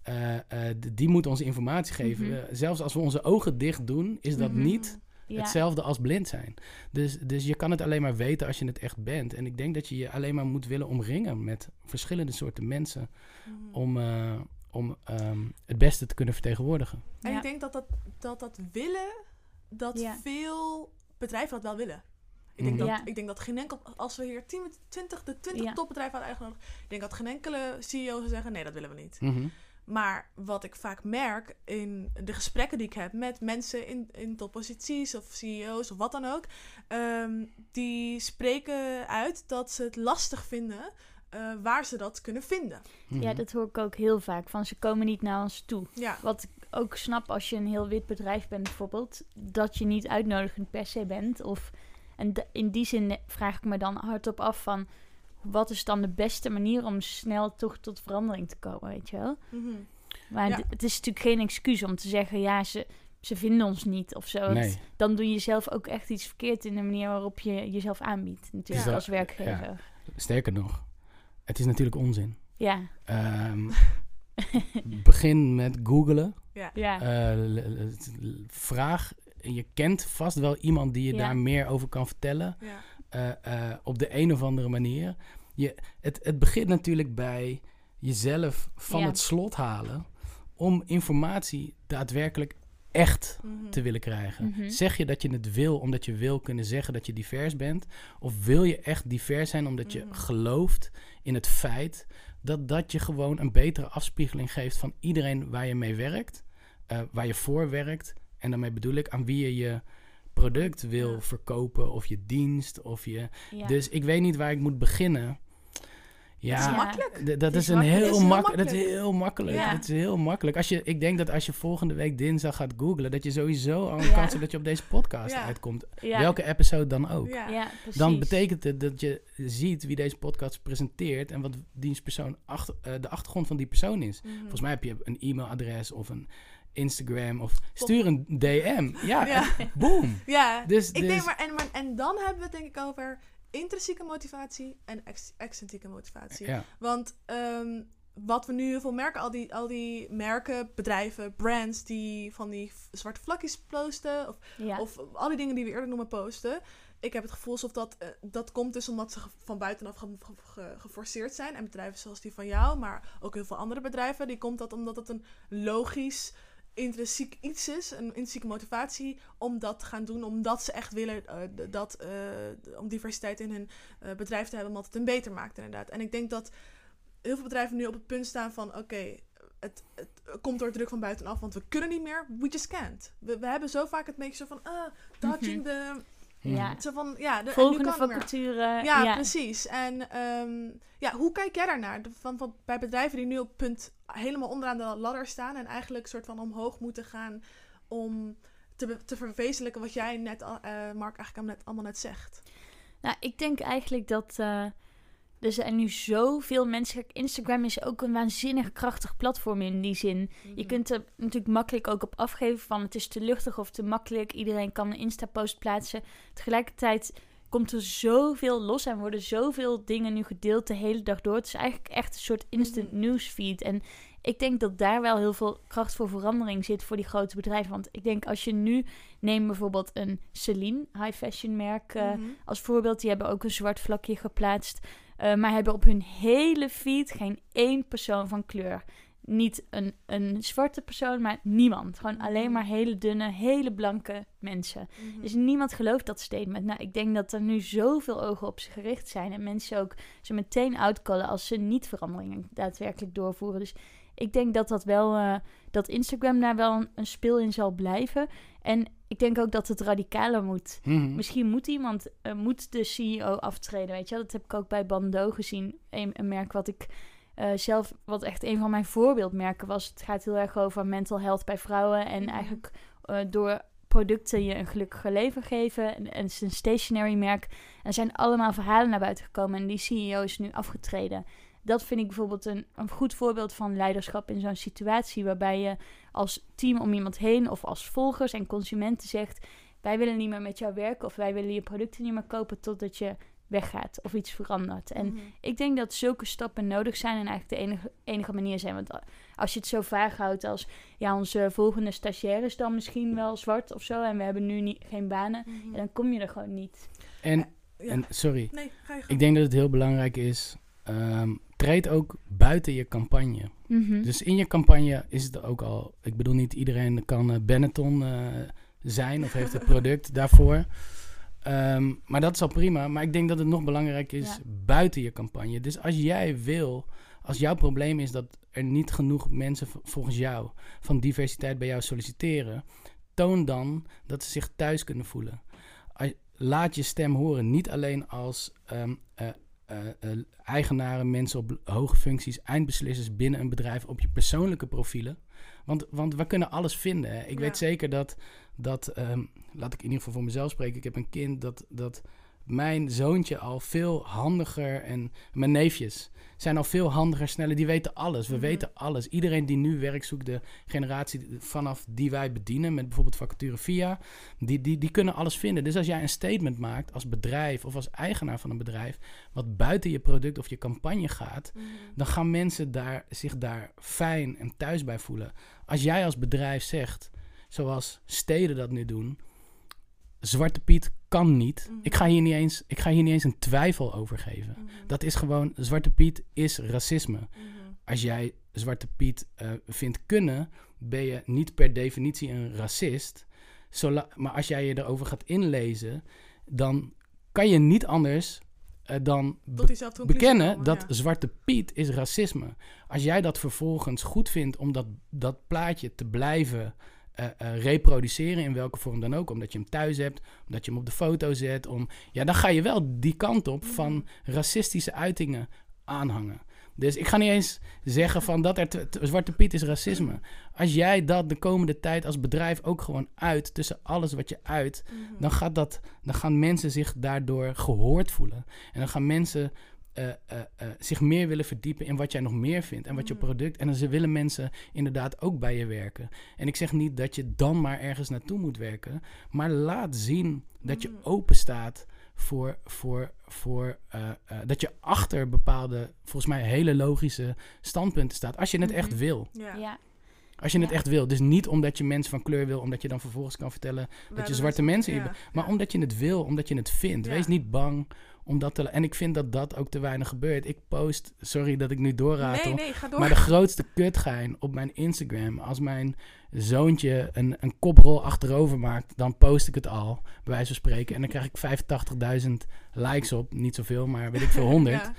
Uh, die moet ons informatie geven. Mhm. Uh, zelfs als we onze ogen dicht doen, is dat Mhm. niet Ja. hetzelfde als blind zijn. Dus, dus je kan het alleen maar weten als je het echt bent. En ik denk dat je je alleen maar moet willen omringen met verschillende soorten mensen om, om um, het beste te kunnen vertegenwoordigen. En Ja. ik denk dat dat, dat, dat willen, dat Ja. veel bedrijven dat wel willen. Ik denk, Mhm. dat, Ja. ik denk dat geen enkel, als we hier 10, 20, de 20 Ja. topbedrijven hadden uitgenodigd, ik denk dat geen enkele CEO zou zeggen, nee, dat willen we niet. Mhm. Maar wat ik vaak merk in de gesprekken die ik heb met mensen in, in topposities of CEO's of wat dan ook, ehm, die spreken uit dat ze het lastig vinden eh, waar ze dat kunnen vinden. Mhm. ja, dat hoor ik ook heel vaak. Van ze komen niet naar ons toe. Ja, Wat ik ook snap als je een heel wit bedrijf bent bijvoorbeeld, dat je niet uitnodigend per se bent. Of, en in die zin vraag ik me dan hardop af van, wat is dan de beste manier om snel toch tot verandering te komen, weet je wel? Mhm. Maar Ja. het is natuurlijk geen excuus om te zeggen, ja, ze, ze vinden ons niet of zo. Nee. Dan doe je zelf ook echt iets verkeerd in de manier waarop je jezelf aanbiedt, natuurlijk Ja. als werkgever. Ja. Sterker nog, het is natuurlijk onzin. Ja, Ehm, begin met googlen. ja, Eh, l- vraag, je kent vast wel iemand die je Ja. daar meer over kan vertellen. Ja. eh, eh, op de een of andere manier. Je, het, het begint natuurlijk bij jezelf van Ja. het slot halen om informatie daadwerkelijk echt Mhm. te willen krijgen. Mhm. Zeg je dat je het wil omdat je wil kunnen zeggen dat je divers bent? Of wil je echt divers zijn omdat je Mhm. gelooft in het feit dat dat je gewoon een betere afspiegeling geeft van iedereen waar je mee werkt, eh, waar je voor werkt. En daarmee bedoel ik aan wie je je product wil verkopen of je dienst of je... ja. Dus ik weet niet waar ik moet beginnen. Ja, Het is makkelijk. d- dat is is een heel, is heel makkelijk. Dat is heel makkelijk. Ja. Het is heel makkelijk. Als je, ik denk dat als je volgende week dinsdag gaat googlen, dat je sowieso al een Ja. kans hebt dat je op deze podcast Ja. uitkomt. ja. Welke episode dan ook. Ja. Ja, precies. Dan betekent het dat je ziet wie deze podcast presenteert en wat dienstpersoon achter, eh, de achtergrond van die persoon is. Mhm. Volgens mij heb je een e-mailadres of een Instagram of stuur een DM. Ja, boom. Ja, Dus, ik dus denk maar en, maar, en dan hebben we het denk ik over intrinsieke motivatie en ex, extrinsieke motivatie. ja. Want ehm, wat we nu heel veel merken, al die, al die merken, bedrijven, brands die van die zwarte vlakjes posten, of, ja. of al die dingen die we eerder noemen posten. Ik heb het gevoel alsof dat, eh, dat komt dus omdat ze van buitenaf ge- ge- ge- geforceerd zijn. En bedrijven zoals die van jou, maar ook heel veel andere bedrijven, die komt dat omdat het een logisch, intrinsiek iets is, een intrinsieke motivatie om dat te gaan doen, omdat ze echt willen eh, dat, eh, om diversiteit in hun eh, bedrijf te hebben, omdat het hem beter maakt inderdaad. En ik denk dat heel veel bedrijven nu op het punt staan van, oké, het, het komt door druk van buitenaf, want we kunnen niet meer, we just can't. We, we hebben zo vaak het beetje zo van, ah, dodging de, ja. zo van, ja, de, Volgende vacature. Ja, ja. precies. En ehm, ja, hoe kijk jij daarnaar? Van, van, bij bedrijven die nu op punt helemaal onderaan de ladder staan en eigenlijk soort van omhoog moeten gaan om te, te verwezenlijken wat jij net, eh, Mark, eigenlijk net, allemaal net zegt. Nou, ik denk eigenlijk dat eh, er zijn nu zoveel mensen. Instagram is ook een waanzinnig krachtig platform in die zin. Je kunt er natuurlijk makkelijk ook op afgeven van het is te luchtig of te makkelijk. Iedereen kan een Insta-post plaatsen. Tegelijkertijd komt er zoveel los en worden zoveel dingen nu gedeeld de hele dag door. Het is eigenlijk echt een soort instant Mhm. newsfeed. En ik denk dat daar wel heel veel kracht voor verandering zit voor die grote bedrijven. Want ik denk als je nu, neem bijvoorbeeld een Celine, high fashion merk, eh, Mhm. als voorbeeld, die hebben ook een zwart vlakje geplaatst. Eh, maar hebben op hun hele feed geen één persoon van kleur. Niet een, een zwarte persoon, maar niemand. Gewoon alleen maar hele dunne, hele blanke mensen. Mhm. Dus niemand gelooft dat statement. Nou, ik denk dat er nu zoveel ogen op ze gericht zijn. En mensen ook ze meteen outcallen als ze niet veranderingen daadwerkelijk doorvoeren. Dus ik denk dat dat wel, eh, dat Instagram daar wel een, een speel in zal blijven. En ik denk ook dat het radicaler moet. Mhm. Misschien moet iemand, eh, moet de CEO aftreden, weet je wel. Dat heb ik ook bij Bando gezien. Een, een merk wat ik eh, zelf, wat echt een van mijn voorbeeldmerken was. Het gaat heel erg over mental health bij vrouwen. En Mhm. eigenlijk eh, door producten je een gelukkiger leven geven. En, en het is een stationary merk. En er zijn allemaal verhalen naar buiten gekomen. En die CEO is nu afgetreden. Dat vind ik bijvoorbeeld een, een goed voorbeeld van leiderschap in zo'n situatie. Waarbij je als team om iemand heen of als volgers en consumenten zegt wij willen niet meer met jou werken of wij willen je producten niet meer kopen totdat je weggaat of iets verandert. En Mhm. ik denk dat zulke stappen nodig zijn en eigenlijk de enige, enige manier zijn. Want als je het zo vaag houdt als ja, onze volgende stagiair is dan misschien wel zwart of zo en we hebben nu niet, geen banen, ja, dan kom je er gewoon niet. En, Ja. en, sorry, Nee, ga je gang. ik denk dat het heel belangrijk is, ehm, treed ook buiten je campagne. Mhm. Dus in je campagne is het ook al. Ik bedoel, niet iedereen kan eh, Benetton eh, zijn of heeft het product daarvoor. Ehm, maar dat is al prima. Maar ik denk dat het nog belangrijk is Ja. buiten je campagne. Dus als jij wil, als jouw probleem is dat er niet genoeg mensen volgens jou van diversiteit bij jou solliciteren, toon dan dat ze zich thuis kunnen voelen. Laat je stem horen, niet alleen als eh, eigenaren, mensen op hoge functies, eindbeslissers binnen een bedrijf op je persoonlijke profielen. Want, want we kunnen alles vinden. Hè. Ik Ja. weet zeker dat, dat ehm, laat ik in ieder geval voor mezelf spreken, ik heb een kind dat, dat mijn zoontje al veel handiger en mijn neefjes zijn al veel handiger, sneller. Die weten alles. We Mhm. weten alles. Iedereen die nu werk zoekt, de generatie vanaf die wij bedienen, met bijvoorbeeld vacature via, die, die, die kunnen alles vinden. Dus als jij een statement maakt als bedrijf of als eigenaar van een bedrijf, wat buiten je product of je campagne gaat, Mhm. dan gaan mensen daar, zich daar fijn en thuis bij voelen. Als jij als bedrijf zegt, zoals steden dat nu doen, Zwarte Piet kan niet. Ik, ga hier niet eens, ik ga hier niet eens een twijfel over geven. Mhm. Dat is gewoon, Zwarte Piet is racisme. Mhm. Als jij Zwarte Piet eh, vindt kunnen, ben je niet per definitie een racist. Zola- maar als jij je erover gaat inlezen, dan kan je niet anders eh, dan bekennen komen, dat ja. Zwarte Piet is racisme. Als jij dat vervolgens goed vindt om dat, dat plaatje te blijven eh, eh, reproduceren in welke vorm dan ook, omdat je hem thuis hebt, omdat je hem op de foto zet, om, ja, dan ga je wel die kant op van Mhm. racistische uitingen aanhangen. Dus ik ga niet eens zeggen van dat er Zwarte Piet is racisme. Als jij dat de komende tijd als bedrijf ook gewoon uit, tussen alles wat je uit, Mhm. dan, gaat dat, dan gaan mensen zich daardoor gehoord voelen. En dan gaan mensen eh, eh, eh, zich meer willen verdiepen in wat jij nog meer vindt en wat je Mhm. product. En dan ze willen mensen inderdaad ook bij je werken. En ik zeg niet dat je dan maar ergens naartoe moet werken, maar laat zien dat je Mhm. open staat voor, voor, voor eh, eh, dat je achter bepaalde, volgens mij hele logische standpunten staat. Als je het echt Mhm. wil. Ja. Ja. Als je het Ja. echt wil. Dus niet omdat je mensen van kleur wil, omdat je dan vervolgens kan vertellen We je zwarte mensen ja, maar ja. omdat je het wil, omdat je het vindt. Ja. Wees niet bang om dat te... En ik vind dat dat ook te weinig gebeurt. Ik post... Sorry dat ik nu doorratel. Nee, nee, ga door. Maar de grootste kutgein op mijn Instagram... als mijn zoontje een, een koprol achterover maakt... dan post ik het al, bij wijze van spreken. En dan krijg ik 85.000 likes op. Niet zoveel, maar weet ik veel, 100. Ja.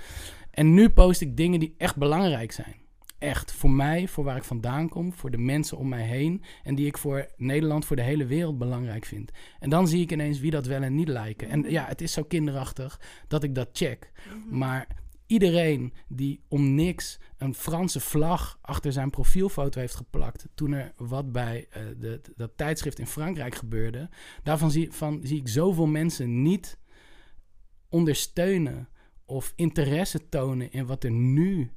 En nu post ik dingen die echt belangrijk zijn. Echt, voor mij, voor waar ik vandaan kom, voor de mensen om mij heen. En die ik voor Nederland, voor de hele wereld belangrijk vind. En dan zie ik ineens wie dat wel en niet lijken. En ja, het is zo kinderachtig dat ik dat check. Mhm. Maar iedereen die om niks een Franse vlag achter zijn profielfoto heeft geplakt. toen er wat bij eh, de, dat tijdschrift in Frankrijk gebeurde. daarvan zie, van, zie ik zoveel mensen niet ondersteunen of interesse tonen in wat er nu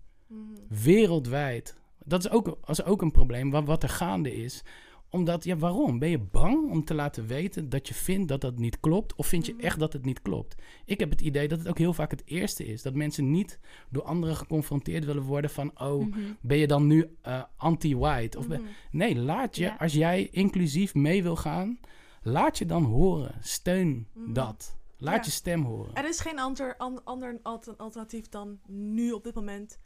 Wereldwijd. Dat is ook, is ook een probleem, wat, wat er gaande is. Omdat, ja, waarom? Ben je bang om te laten weten dat je vindt dat dat niet klopt? Of vind je Mhm. echt dat het niet klopt? Ik heb het idee dat het ook heel vaak het eerste is. Dat mensen niet door anderen geconfronteerd willen worden van... oh, Mhm. ben je dan nu eh, anti-white? Mhm. Nee, laat je, Ja. als jij inclusief mee wil gaan... laat je dan horen. Steun Mhm. dat. Laat Ja. je stem horen. Er is geen ander, an- ander alter- alternatief dan nu op dit moment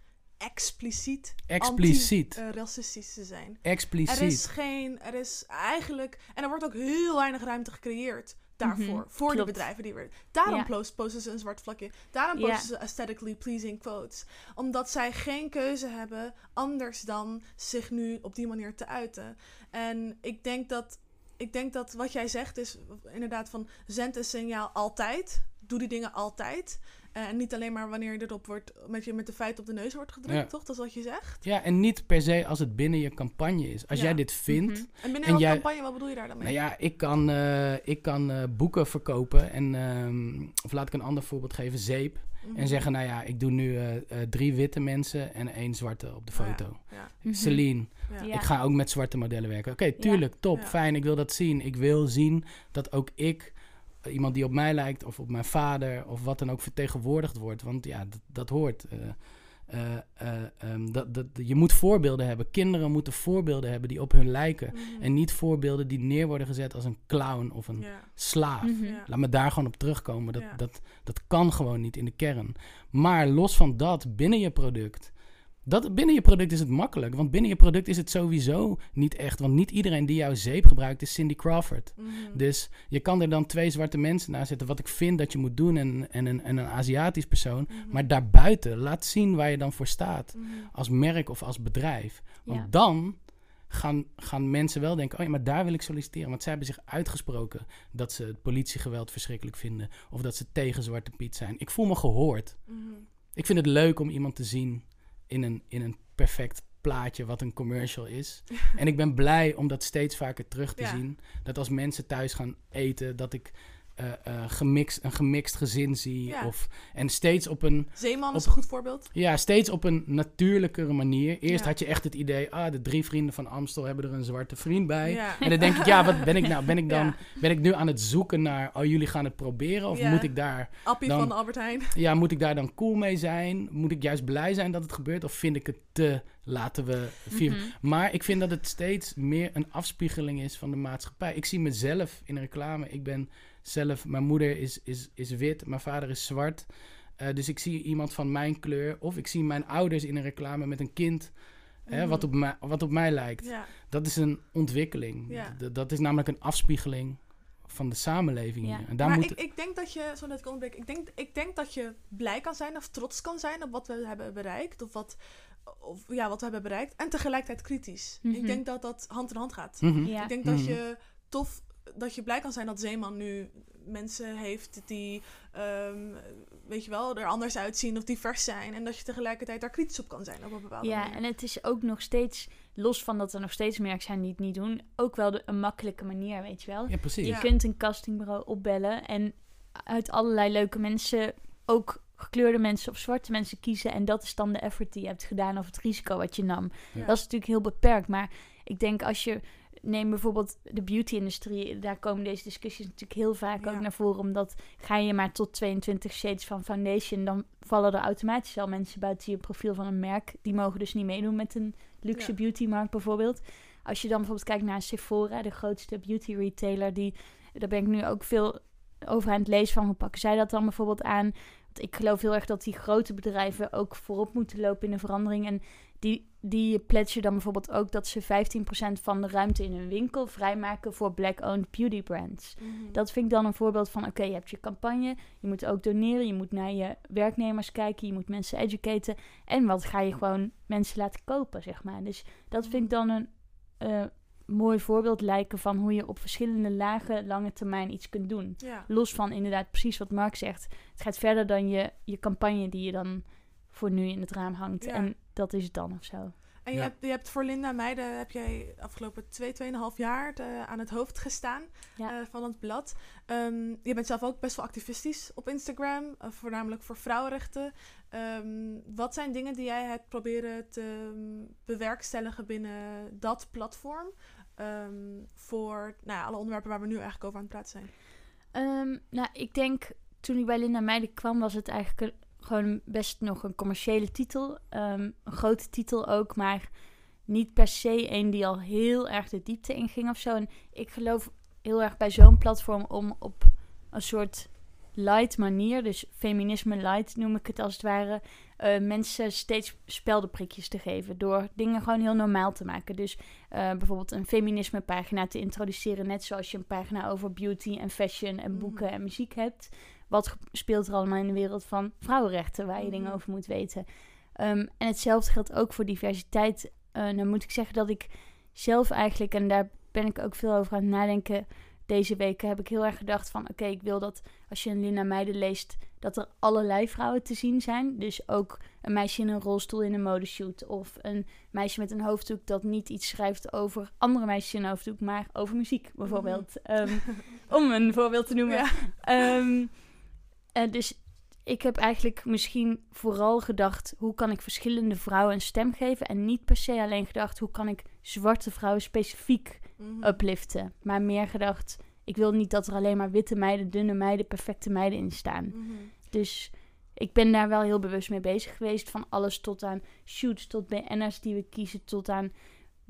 expliciet, Expliciet. racistisch te zijn. Expliciet. Er is geen, er is eigenlijk, en er wordt ook heel weinig ruimte gecreëerd daarvoor, Mhm, voor de klopt. bedrijven die weer. Daarom Ja. post- posten ze een zwart vlakje. Daarom Ja. posten ze aesthetically pleasing quotes. Omdat zij geen keuze hebben anders dan zich nu op die manier te uiten. En ik denk dat, ik denk dat wat jij zegt is inderdaad van zend een signaal altijd. Doe die dingen altijd. Eh, En niet alleen maar wanneer je erop wordt, met je met de feiten op de neus wordt gedrukt, Ja. toch? Dat is wat je zegt. Ja, en niet per se als het binnen je campagne is. Als Ja. jij dit vindt, Mhm. En binnen En welke jij- campagne, wat bedoel je daar dan mee? Nou ja, ik kan, eh, ik kan eh, boeken verkopen. En, ehm, of laat ik een ander voorbeeld geven, zeep. Mhm. En zeggen, nou ja, ik doe nu eh, eh, drie witte mensen en één zwarte op de ja, foto. Ja, Mhm. Celine, ik ga ook met zwarte modellen werken. Oké, tuurlijk, top, Ja. fijn, ik wil dat zien. Ik wil zien dat ook ik, iemand die op mij lijkt... of op mijn vader of wat dan ook vertegenwoordigd wordt. Want ja, dat, dat hoort... eh, eh, eh, ehm, dat, dat, je moet voorbeelden hebben. Kinderen moeten voorbeelden hebben die op hun lijken. Mhm. En niet voorbeelden die neer worden gezet als een clown of een slaaf. Mhm. Ja. Laat me daar gewoon op terugkomen. Dat, Ja. dat, dat kan gewoon niet in de kern. Maar los van dat, binnen je product. Dat, binnen je product is het makkelijk. Want binnen je product is het sowieso niet echt. Want niet iedereen die jouw zeep gebruikt is Cindy Crawford. Mhm. Dus je kan er dan twee zwarte mensen naast zetten. Wat ik vind dat je moet doen. En, en, een, en een Aziatisch persoon. Mhm. Maar daarbuiten, laat zien waar je dan voor staat. Mhm. Als merk of als bedrijf. Want Ja. dan gaan, gaan mensen wel denken: oh ja, maar daar wil ik solliciteren. Want zij hebben zich uitgesproken dat ze het politiegeweld verschrikkelijk vinden. Of dat ze tegen Zwarte Piet zijn. Ik voel me gehoord. Ik vind het leuk om iemand te zien in een, in een perfect plaatje wat een commercial is. en ik ben blij om dat steeds vaker terug te Ja. zien. Dat als mensen thuis gaan eten, dat ik eh, gemixt, een gemixt gezin zie. Ja. Of, en steeds op een, Zeeman is Op- een goed voorbeeld. ja, steeds op een natuurlijkere manier. Eerst Ja. had je echt het idee, ah, de drie vrienden van Amstel hebben er een zwarte vriend bij. Ja. En dan denk ik, ja, wat ben ik nou? Ben ik dan, ben ik nu aan het zoeken naar, oh, jullie gaan het proberen? Of moet ik daar, Appie Dan- van Albert Heijn. ja, moet ik daar dan cool mee zijn? Moet ik juist blij zijn dat het gebeurt? Of vind ik het te, laten we vieren? Mhm. Maar ik vind dat het steeds meer een afspiegeling is van de maatschappij. Ik zie mezelf in reclame. Ik ben zelf, mijn moeder is, is, is wit, mijn vader is zwart. Eh, dus ik zie iemand van mijn kleur. Of ik zie mijn ouders in een reclame met een kind. Hè, Mhm. wat, op mij, wat op mij lijkt. Ja. Dat is een ontwikkeling. Ja. Dat is namelijk een afspiegeling van de samenleving Ja. En daar maar moet, ik, ik denk dat je, zo net ik onderbreek, ik denk, ik denk dat je blij kan zijn of trots kan zijn op wat we hebben bereikt. Of wat, of, ja, wat we hebben bereikt. En tegelijkertijd kritisch. Mhm. Ik denk dat dat hand in hand gaat. Mhm. Ja. Ik denk dat Mhm. je tof, dat je blij kan zijn dat Zeeman nu mensen heeft die, ehm, weet je wel, er anders uitzien of divers zijn. En dat je tegelijkertijd daar kritisch op kan zijn op een bepaalde Ja, manier. en het is ook nog steeds, los van dat er nog steeds merken zijn die het niet doen, ook wel de, een makkelijke manier, weet je wel. Ja, precies. Ja. Je kunt een castingbureau opbellen en uit allerlei leuke mensen, ook gekleurde mensen of zwarte mensen kiezen. En dat is dan de effort die je hebt gedaan of het risico wat je nam. Ja. Dat is natuurlijk heel beperkt. Maar ik denk als je. Neem bijvoorbeeld de beauty-industrie. Daar komen deze discussies natuurlijk heel vaak Ja. ook naar voren. Omdat ga je maar tot 22 shades van foundation. Dan vallen er automatisch al mensen buiten je profiel van een merk. Die mogen dus niet meedoen met een luxe Ja. beauty-markt bijvoorbeeld. Als je dan bijvoorbeeld kijkt naar Sephora, de grootste beauty-retailer. Die, daar ben ik nu ook veel over aan het lezen van. Hoe pakken zij dat dan bijvoorbeeld aan? Want ik geloof heel erg dat die grote bedrijven ook voorop moeten lopen in de verandering. En die, die pledgen dan bijvoorbeeld ook dat ze 15% van de ruimte in hun winkel vrijmaken voor black-owned beauty brands. Mhm. Dat vind ik dan een voorbeeld van, oké, je hebt je campagne, je moet ook doneren, je moet naar je werknemers kijken, je moet mensen educaten. En wat ga je gewoon mensen laten kopen, zeg maar. Dus dat vind ik dan een eh, mooi voorbeeld lijken van hoe je op verschillende lagen lange termijn iets kunt doen. ja. Los van inderdaad precies wat Mark zegt. Het gaat verder dan je, je campagne die je dan voor nu in het raam hangt. Ja. En dat is het dan of zo. En je, Ja. hebt, je hebt voor Linda Meijden heb jij afgelopen twee, tweeënhalf jaar de- aan het hoofd gestaan Ja. eh, van het blad. Ehm, je bent zelf ook best wel activistisch op Instagram, eh, voornamelijk voor vrouwenrechten. Ehm, wat zijn dingen die jij hebt proberen te mm, bewerkstelligen binnen dat platform? ehm, voor nou ja, alle onderwerpen waar we nu eigenlijk over aan het praten zijn. Ehm, nou, ik denk toen ik bij Linda Meijden kwam, was het eigenlijk een- gewoon best nog een commerciële titel. Ehm, een grote titel ook, maar niet per se een die al heel erg de diepte inging of zo. En ik geloof heel erg bij zo'n platform om op een soort light manier, dus feminisme light noem ik het als het ware, eh, mensen steeds speldenprikjes te geven. Door dingen gewoon heel normaal te maken. Dus eh, bijvoorbeeld een feminisme pagina te introduceren. Net zoals je een pagina over beauty en fashion en Mhm. boeken en muziek hebt. Wat speelt er allemaal in de wereld van vrouwenrechten waar je Mhm. dingen over moet weten. Ehm, en hetzelfde geldt ook voor diversiteit. Eh dan moet ik zeggen dat ik zelf eigenlijk, en daar ben ik ook veel over aan het nadenken deze weken, heb ik heel erg gedacht van oké, ik wil dat als je een Linda Meijden leest, dat er allerlei vrouwen te zien zijn. Dus ook een meisje in een rolstoel in een modeshoot. Of een meisje met een hoofddoek dat niet iets schrijft over andere meisjes in een hoofddoek, maar over muziek bijvoorbeeld. Ehm, om een voorbeeld te noemen. Ja. Ehm, eh, dus ik heb eigenlijk misschien vooral gedacht... hoe kan ik verschillende vrouwen een stem geven... en niet per se alleen gedacht... hoe kan ik zwarte vrouwen specifiek Mhm. upliften. Maar meer gedacht... ik wil niet dat er alleen maar witte meiden, dunne meiden... perfecte meiden in staan. Mhm. Dus ik ben daar wel heel bewust mee bezig geweest. Van alles tot aan shoots, tot BN'ers die we kiezen... tot aan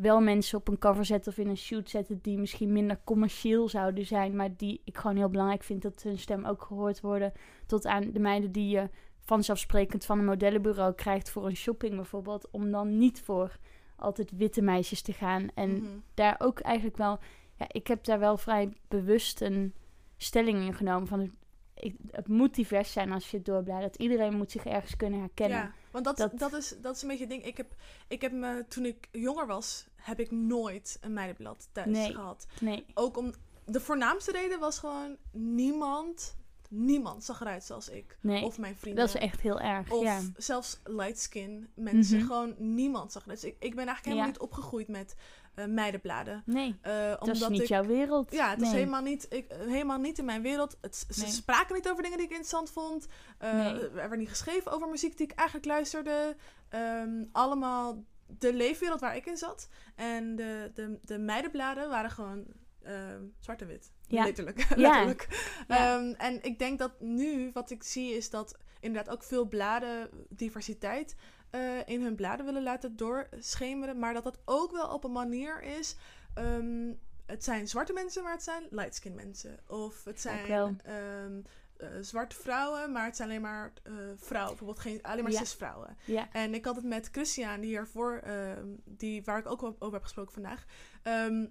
wel mensen op een cover zetten of in een shoot zetten... die misschien minder commercieel zouden zijn... maar die ik gewoon heel belangrijk vind dat hun stem ook gehoord worden. Tot aan de meiden die je vanzelfsprekend van een modellenbureau krijgt... voor een shopping bijvoorbeeld. Om dan niet voor altijd witte meisjes te gaan. En Mhm. daar ook eigenlijk wel... Ja, ik heb daar wel vrij bewust een stelling in genomen van... Het, ik, het moet divers zijn als je het doorbladert. Iedereen moet zich ergens kunnen herkennen. Ja, want dat, Dat- dat... is, dat is een beetje het ding. Ik heb, ik heb me, toen ik jonger was, heb ik nooit een meidenblad thuis Nee. gehad. Nee. Ook om, de voornaamste reden was gewoon niemand niemand zag eruit zoals ik. Nee, Of mijn vrienden. dat is echt heel erg. Of ja. zelfs light skin mensen. Mhm. Gewoon niemand zag eruit. Dus ik, ik ben eigenlijk helemaal Ja. niet opgegroeid met eh, meidenbladen. Nee, Eh, dat is niet ik, jouw wereld. Ja, het is helemaal niet, ik, helemaal niet in mijn wereld. Het, ze Nee. spraken niet over dingen die ik interessant vond. Nee. Er werd niet geschreven over muziek die ik eigenlijk luisterde. Ehm, allemaal de leefwereld waar ik in zat. En de, de, de meidenbladen waren gewoon ehm, zwart en wit. Ja. Letterlijk. Ja. letterlijk. Ja. Ehm, en ik denk dat nu wat ik zie is dat inderdaad ook veel bladen diversiteit eh, in hun bladen willen laten doorschemeren. Maar dat dat ook wel op een manier is. ehm, het zijn zwarte mensen, maar het zijn light-skin mensen. Of het zijn. Eh, zwarte vrouwen, maar het zijn alleen maar eh, vrouwen. Bijvoorbeeld geen, alleen maar Ja. cis-vrouwen. Ja. En ik had het met Christian, die hiervoor, ehm, die, waar ik ook over heb gesproken vandaag, ehm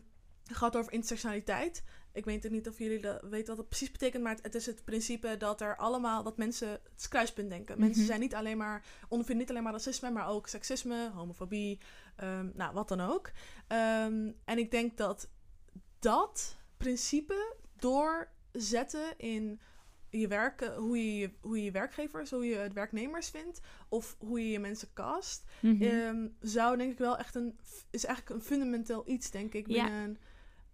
gehad over intersectionaliteit. Ik weet niet of jullie dat weten wat het precies betekent, maar het, het is het principe dat er allemaal, dat mensen, het is kruispunt denken. Mensen Mhm. zijn niet alleen maar, ondervinden niet alleen maar racisme, maar ook seksisme, homofobie, ehm, nou wat dan ook. En ik denk dat dat principe doorzetten in je werk, eh, hoe je, hoe je werkgevers, hoe je het werknemers vindt, of hoe je je mensen cast, Mhm. ehm, zou denk ik wel echt een, is eigenlijk een fundamenteel iets, denk ik, Ja. binnen,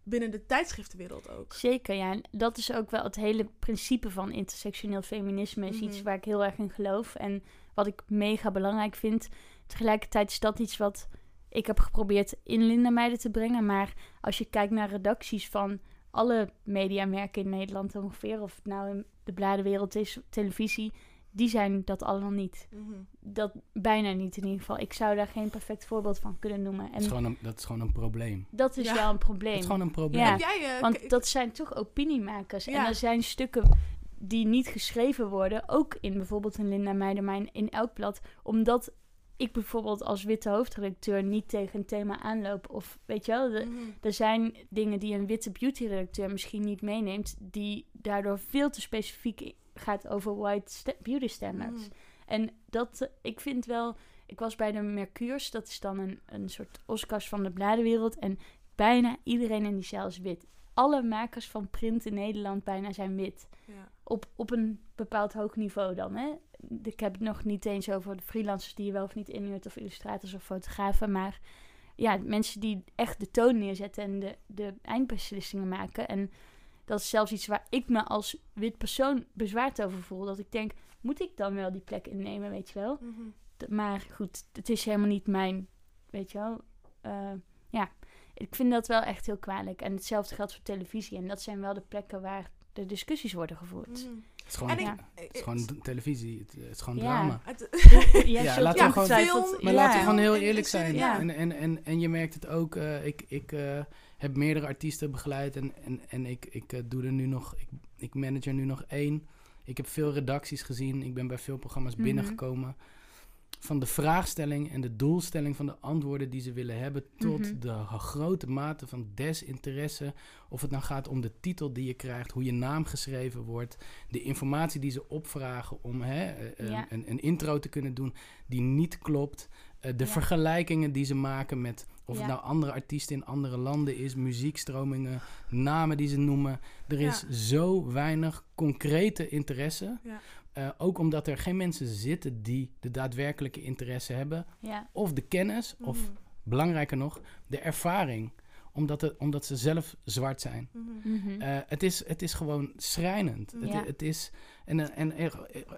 binnen de tijdschriftenwereld ook. Zeker, ja. En dat is ook wel het hele principe van intersectioneel feminisme. Is Mhm. iets waar ik heel erg in geloof. En wat ik mega belangrijk vind. Tegelijkertijd is dat iets wat ik heb geprobeerd in Linda te brengen. Maar als je kijkt naar redacties van alle mediamerken in Nederland ongeveer... of het nou in de bladenwereld is, televisie... die zijn dat allemaal niet. Mhm. Dat bijna niet in ieder geval. Ik zou daar geen perfect voorbeeld van kunnen noemen. Dat is En gewoon een, dat is gewoon een probleem. dat is Ja. wel een probleem. Dat is gewoon een probleem. Ja. Jij, eh, Want dat zijn toch opiniemakers. En er zijn stukken die niet geschreven worden, ook in bijvoorbeeld een Linda Meijermijn in elk blad, omdat ik bijvoorbeeld als witte hoofdredacteur niet tegen een thema aanloop. Of weet je wel, de- Mhm. er zijn dingen die een witte beauty-redacteur misschien niet meeneemt, die daardoor veel te specifiek gaat over white sta- beauty standards. Mhm. En dat, eh, ik vind wel, ik was bij de Mercures, dat is dan een, een soort Oscars van de bladenwereld. En bijna iedereen in die zaal is wit. Alle makers van print in Nederland bijna zijn wit. Ja. Op, op een bepaald hoog niveau dan. Hè? Ik heb het nog niet eens over de freelancers die je wel of niet inhuurt, of illustrators of fotografen. Maar ja, mensen die echt de toon neerzetten en de, de eindbeslissingen maken. En dat is zelfs iets waar ik me als wit persoon bezwaard over voel. Dat ik denk, moet ik dan wel die plek innemen, weet je wel? Mhm. Maar goed, het is helemaal niet mijn, weet je wel. eh, ja, ik vind dat wel echt heel kwalijk. En hetzelfde geldt voor televisie. En dat zijn wel de plekken waar de discussies worden gevoerd. Het is gewoon, En ik, Ja. het is gewoon televisie. Het, het is gewoon Ja. drama. Ja, Ja, laten we gewoon- film, Maar ja. laten we gewoon heel eerlijk zijn. Ja. En, en, en, en je merkt het ook. eh, ik ik eh, heb meerdere artiesten begeleid. En, en, en ik, ik eh, doe er nu nog. Ik, ik manage er nu nog één. Ik heb veel redacties gezien. Ik ben bij veel programma's Mhm. binnengekomen. Van de vraagstelling en de doelstelling van de antwoorden die ze willen hebben. Tot Mhm. de grote mate van desinteresse. Of het nou gaat om de titel die je krijgt. Hoe je naam geschreven wordt. De informatie die ze opvragen om hè, eh, eh, Ja. een, een intro te kunnen doen. Die niet klopt. Eh, de Ja. vergelijkingen die ze maken met of Ja. het nou andere artiesten in andere landen is, muziekstromingen, namen die ze noemen. Er is zo weinig concrete interesse. Eh, ook omdat er geen mensen zitten die de daadwerkelijke interesse hebben. Ja, Of de kennis, of Mhm. belangrijker nog, de ervaring. Omdat, het, omdat ze zelf zwart zijn. Mhm. mhm. Eh, het, is, het is gewoon schrijnend. Het, Ja. het is, en, en, en,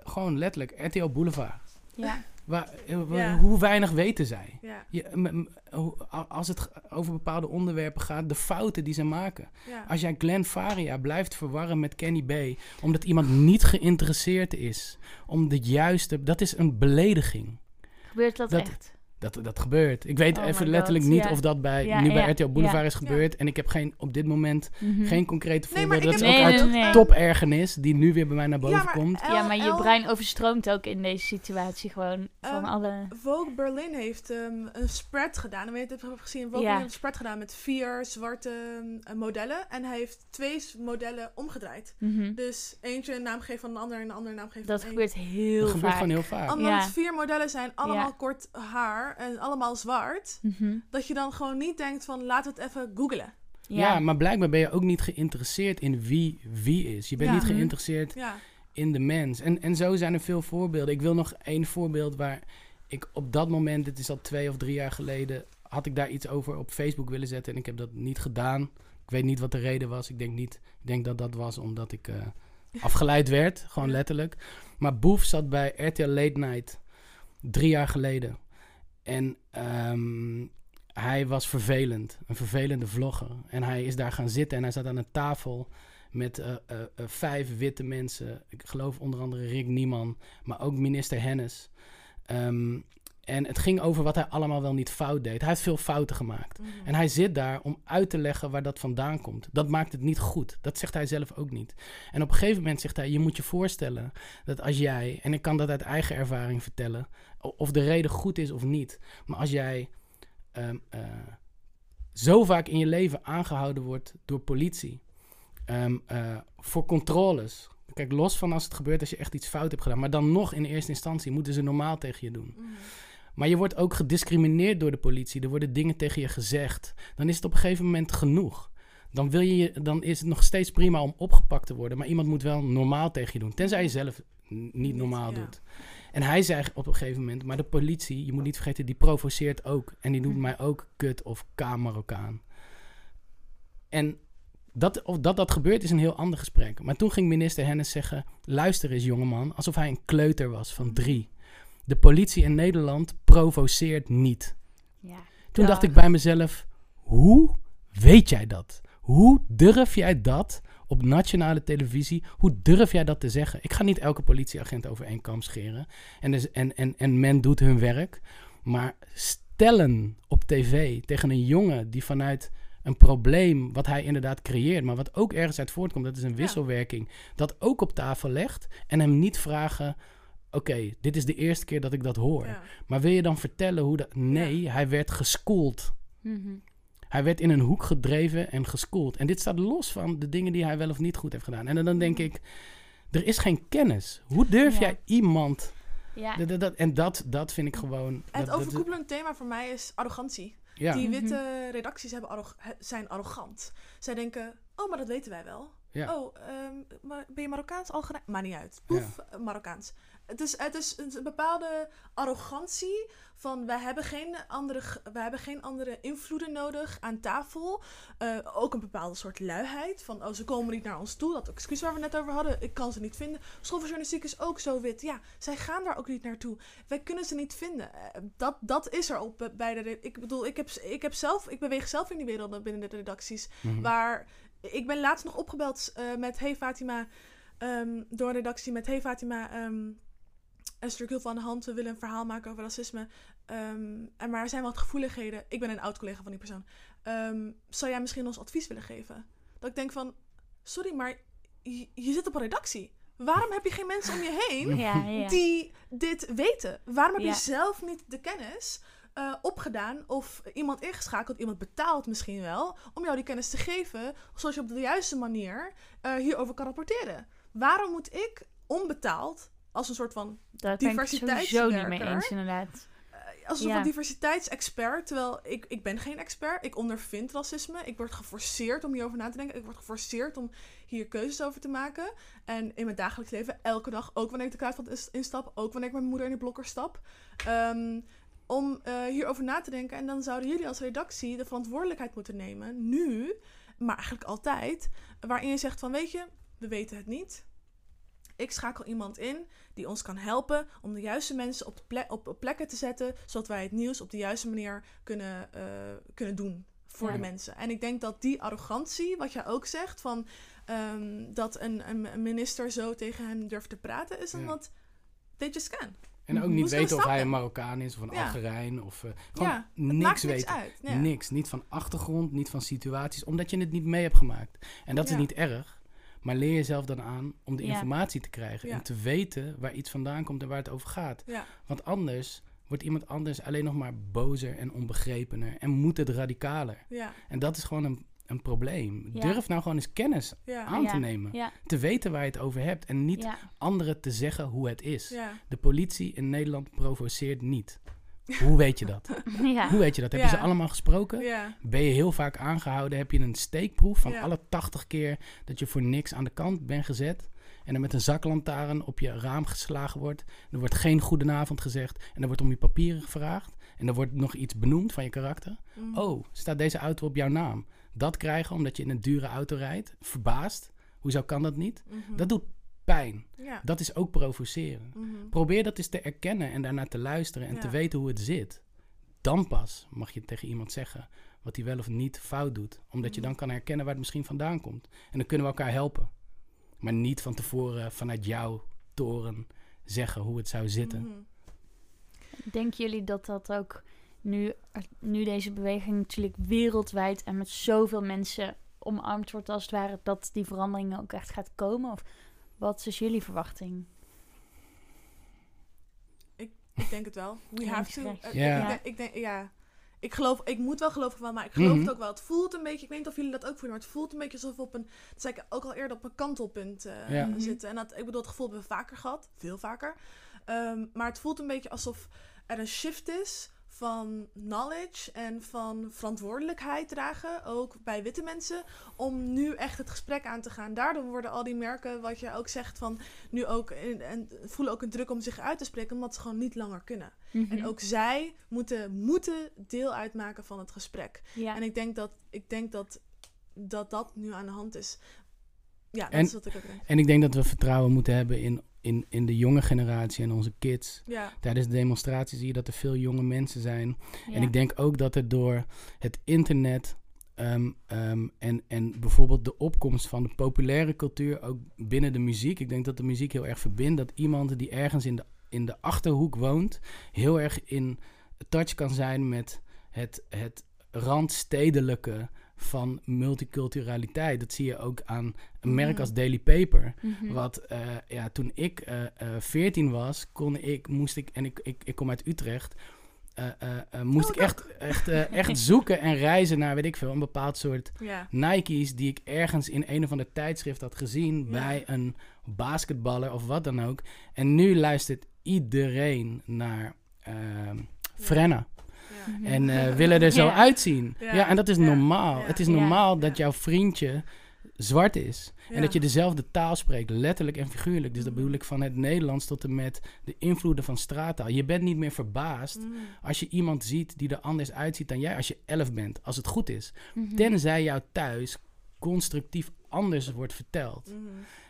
gewoon letterlijk, RTL Boulevard. ja. Waar, eh, Ja. Hoe weinig weten zij? Ja, Je, als het over bepaalde onderwerpen gaat, de fouten die ze maken. ja. Als jij Glenn Faria blijft verwarren met Kenny B, omdat iemand niet geïnteresseerd is om de juiste. Dat is een belediging. Gebeurt dat, Dat- echt? Dat, dat gebeurt. Ik weet Oh even letterlijk God, niet ja. of dat bij, Ja, nu bij ja, RTL Boulevard ja. is gebeurd. En ik heb geen, op dit moment Mhm. geen concrete voorbeelden. ik Dat is ook Nee, uit topergernis, die nu weer bij mij naar boven maar komt. Ja, maar je brein overstroomt ook in deze situatie gewoon van Ehm, alle... Vogue Berlin heeft ehm, een spread gedaan. En weet je het heb gezien? Vogue heeft een spread gedaan met vier zwarte ehm, modellen. En hij heeft twee modellen omgedraaid. Mhm. Dus eentje een naam geeft van een ander en een andere naam geeft Dat van gebeurt heel Dat gebeurt vaak. gewoon heel vaak. Omdat vier modellen zijn, allemaal Ja. kort haar en allemaal zwart. Mhm. Dat je dan gewoon niet denkt van laten we het even googlen. Ja. maar blijkbaar ben je ook niet geïnteresseerd in wie wie is. Je bent Ja. niet Mhm. geïnteresseerd Ja, in de mens. En, en zo zijn er veel voorbeelden. Ik wil nog één voorbeeld waar ik op dat moment, dit is al twee of drie jaar geleden, had ik daar iets over op Facebook willen zetten. En ik heb dat niet gedaan. Ik weet niet wat de reden was. Ik denk niet. Ik denk dat dat was omdat ik eh, afgeleid werd, gewoon letterlijk. Maar Boef zat bij RTL Late Night drie jaar geleden. En ehm, hij was vervelend, een vervelende vlogger. En hij is daar gaan zitten en hij zat aan een tafel met eh, eh, eh, vijf witte mensen. Ik geloof onder andere Rick Nieman, maar ook minister Hennis. Ehm, en het ging over wat hij allemaal wel niet fout deed. Hij heeft veel fouten gemaakt. Mhm. En hij zit daar om uit te leggen waar dat vandaan komt. Dat maakt het niet goed. Dat zegt hij zelf ook niet. En op een gegeven moment zegt hij: Je moet je voorstellen dat als jij, en ik kan dat uit eigen ervaring vertellen, of de reden goed is of niet, maar als jij ehm, eh, zo vaak in je leven aangehouden wordt door politie ehm, eh, voor controles. Kijk, los van als het gebeurt als je echt iets fout hebt gedaan, maar dan nog in eerste instantie moeten ze normaal tegen je doen. Mhm. Maar je wordt ook gediscrimineerd door de politie. Er worden dingen tegen je gezegd. Dan is het op een gegeven moment genoeg. Dan, wil je, dan is het nog steeds prima om opgepakt te worden. Maar iemand moet wel normaal tegen je doen. Tenzij je zelf niet normaal ja. doet. En hij zei op een gegeven moment... Maar de politie, je moet niet vergeten, die provoceert ook. En die noemt Mhm. mij ook kut of K-Marokkaan. En dat, of dat dat gebeurt is een heel ander gesprek. Maar toen ging minister Hennis zeggen... Luister eens jongeman, alsof hij een kleuter was van drie. De politie in Nederland provoceert niet. Ja. Toen dacht ik bij mezelf: hoe weet jij dat? Hoe durf jij dat op nationale televisie? Hoe durf jij dat te zeggen? Ik ga niet elke politieagent over één kam scheren. En, dus, en, en, en men doet hun werk. Maar stellen op tv tegen een jongen die vanuit een probleem wat hij inderdaad creëert, maar wat ook ergens uit voortkomt, dat is een wisselwerking, dat ook op tafel legt en hem niet vragen. Oké, dit is de eerste keer dat ik dat hoor. Ja. Maar wil je dan vertellen hoe dat... Nee, hij werd geschoold. Mhm. Hij werd in een hoek gedreven en geschoold. En dit staat los van de dingen die hij wel of niet goed heeft gedaan. En dan denk ik, er is geen kennis. Hoe durf Ja. jij iemand... Ja. Dat, dat, dat- en dat, dat vind ik gewoon... Het dat- dat- overkoepelend thema voor mij is arrogantie. ja, Die Mhm. witte redacties hebben arro- zijn arrogant. Zij denken, oh, maar dat weten wij wel. ja. Oh, ehm, maar ben je Marokkaans? Algerijn? Maakt niet uit. Poef, eh, Marokkaans. Het is, het is een bepaalde arrogantie van wij hebben geen andere, wij hebben geen andere invloeden nodig aan tafel. Eh, ook een bepaalde soort luiheid van oh, ze komen niet naar ons toe. Dat excuus waar we net over hadden, ik kan ze niet vinden. School voor journalistiek is ook zo wit. Ja, zij gaan daar ook niet naartoe. Wij kunnen ze niet vinden. Eh, dat, dat is er op eh, bij de. Ik bedoel, ik heb, ik heb zelf, ik beweeg zelf in die wereld binnen de redacties. Mhm. Waar ik ben laatst nog opgebeld met Hey Fatima. ehm, door een redactie met Hey Fatima. ehm er is natuurlijk heel veel aan de hand. We willen een verhaal maken over racisme. Ehm, en maar er zijn wat gevoeligheden. Ik ben een oud collega van die persoon. Ehm, zou jij misschien ons advies willen geven? Dat ik denk van, sorry, maar je, je zit op een redactie. Waarom heb je geen mensen om je heen Ja, ja. die dit weten? Waarom heb Ja. je zelf niet de kennis eh, opgedaan of iemand ingeschakeld, iemand betaald misschien wel, om jou die kennis te geven, zodat je op de juiste manier eh, hierover kan rapporteren? Waarom moet ik onbetaald als een soort van ben ik sowieso niet mee eens, inderdaad. als een soort Ja. van diversiteitsexpert. Terwijl ik, ik ben geen expert. Ik ondervind racisme. Ik word geforceerd om hierover na te denken. Ik word geforceerd om hier keuzes over te maken. En in mijn dagelijks leven, elke dag, ook wanneer ik de kruidvat instap, ook wanneer ik met mijn moeder in de blokker stap. ehm, om eh, hierover na te denken. En dan zouden jullie als redactie de verantwoordelijkheid moeten nemen. Nu, maar eigenlijk altijd. Waarin je zegt van, weet je, we weten het niet. Ik schakel iemand in die ons kan helpen om de juiste mensen op, de ple- op, plekken te zetten, zodat wij het nieuws op de juiste manier kunnen, eh, kunnen doen voor Ja. de mensen. En ik denk dat die arrogantie, wat jij ook zegt, van ehm, dat een, een, minister zo tegen hem durft te praten, is Ja. omdat they just can. En ook niet weten of hij een Marokkaan is of een Ja. Algerijn. Of eh, gewoon ja, niks weten. niks uit. Ja. Niks. Niet van achtergrond, niet van situaties. Omdat je het niet mee hebt gemaakt. En dat Ja. is niet erg. Maar leer jezelf dan aan om de Ja. informatie te krijgen. Ja. En te weten waar iets vandaan komt en waar het over gaat. Ja. Want anders wordt iemand anders alleen nog maar bozer en onbegrepener. En moet het radicaler. Ja. En dat is gewoon een, een probleem. Ja. Durf nou gewoon eens kennis Ja. aan Ja. te nemen. Ja, Te weten waar je het over hebt. En niet ja. anderen te zeggen hoe het is. Ja. De politie in Nederland provoceert niet. Hoe weet je dat? ja. Hoe weet je dat? Heb je Ja. ze allemaal gesproken? Ja. Ben je heel vaak aangehouden? Heb je een steekproef van alle 80 keer dat je voor niks aan de kant bent gezet? en er met een zaklantaarn op je raam geslagen wordt. Er wordt geen goedenavond gezegd en er wordt om je papieren gevraagd. En er wordt nog iets benoemd van je karakter. Mhm. Oh, staat deze auto op jouw naam? Dat krijgen omdat je in een dure auto rijdt. Verbaasd. Hoezo kan dat niet? Mhm. Dat doet pijn. Ja. Dat is ook provoceren. Mhm. Probeer dat eens te erkennen en daarnaar te luisteren en te weten hoe het zit. Dan pas mag je tegen iemand zeggen wat hij wel of niet fout doet. Omdat je Mhm. dan kan herkennen waar het misschien vandaan komt. En dan kunnen we elkaar helpen. Maar niet van tevoren vanuit jouw toren zeggen hoe het zou zitten. Mhm. Denken jullie dat dat ook nu, nu deze beweging natuurlijk wereldwijd en met zoveel mensen omarmd wordt als het ware, dat die verandering ook echt gaat komen? Of wat is jullie verwachting? Ik denk het wel. We Ja, have to. Eh, Ja. Ik, denk, ik denk, ja. Ik geloof, ik moet wel geloven wel, maar ik geloof Mhm. het ook wel. Het voelt een beetje, ik weet niet of jullie dat ook voelen, maar het voelt een beetje alsof we op een, dat zei ik ook al eerder, op een kantelpunt eh, Ja. Mhm. zitten. En dat, ik bedoel, het gevoel hebben we vaker gehad, veel vaker. Ehm, maar het voelt een beetje alsof er een shift is van knowledge en van verantwoordelijkheid dragen, ook bij witte mensen, om nu echt het gesprek aan te gaan. Daardoor worden al die merken, wat je ook zegt, van nu ook in- en voelen ook een druk om zich uit te spreken, omdat ze gewoon niet langer kunnen. Mhm. En ook zij moeten, moeten deel uitmaken van het gesprek. ja. En ik denk dat ik denk dat, dat dat nu aan de hand is. Ja, dat En- is wat ik ook denk. En ik denk dat we vertrouwen moeten hebben in, in, in de jonge generatie en onze kids. Ja, Tijdens de demonstraties zie je dat er veel jonge mensen zijn. ja. En ik denk ook dat er door het internet ehm, ehm, en, en bijvoorbeeld de opkomst van de populaire cultuur, ook binnen de muziek. Ik denk dat de muziek heel erg verbindt. Dat iemand die ergens in de, in de achterhoek woont, heel erg in touch kan zijn met het, het randstedelijke van multiculturaliteit. Dat zie je ook aan een merk als Daily Paper. Mhm. Wat, eh, ja, toen ik eh, eh, 14 was, kon ik, moest ik, en ik, ik, ik kom uit Utrecht, moest Oh, ik echt, echt, echt zoeken en reizen naar, weet ik veel, een bepaald soort. Nike's die ik ergens in een of ander tijdschrift had gezien bij een basketballer of wat dan ook. En nu luistert iedereen naar ehm Frenna. Ja. En eh, willen er zo Ja. uitzien. Ja. Ja. en dat is normaal. Het is normaal dat jouw vriendje zwart is. En dat je dezelfde taal spreekt, letterlijk en figuurlijk. Dus dat bedoel ik van het Nederlands tot en met de invloeden van straattaal. Je bent niet meer verbaasd Mhm. als je iemand ziet die er anders uitziet dan jij als je elf bent. Als het goed is. Mhm. Tenzij jou thuis constructief anders wordt verteld. Mhm.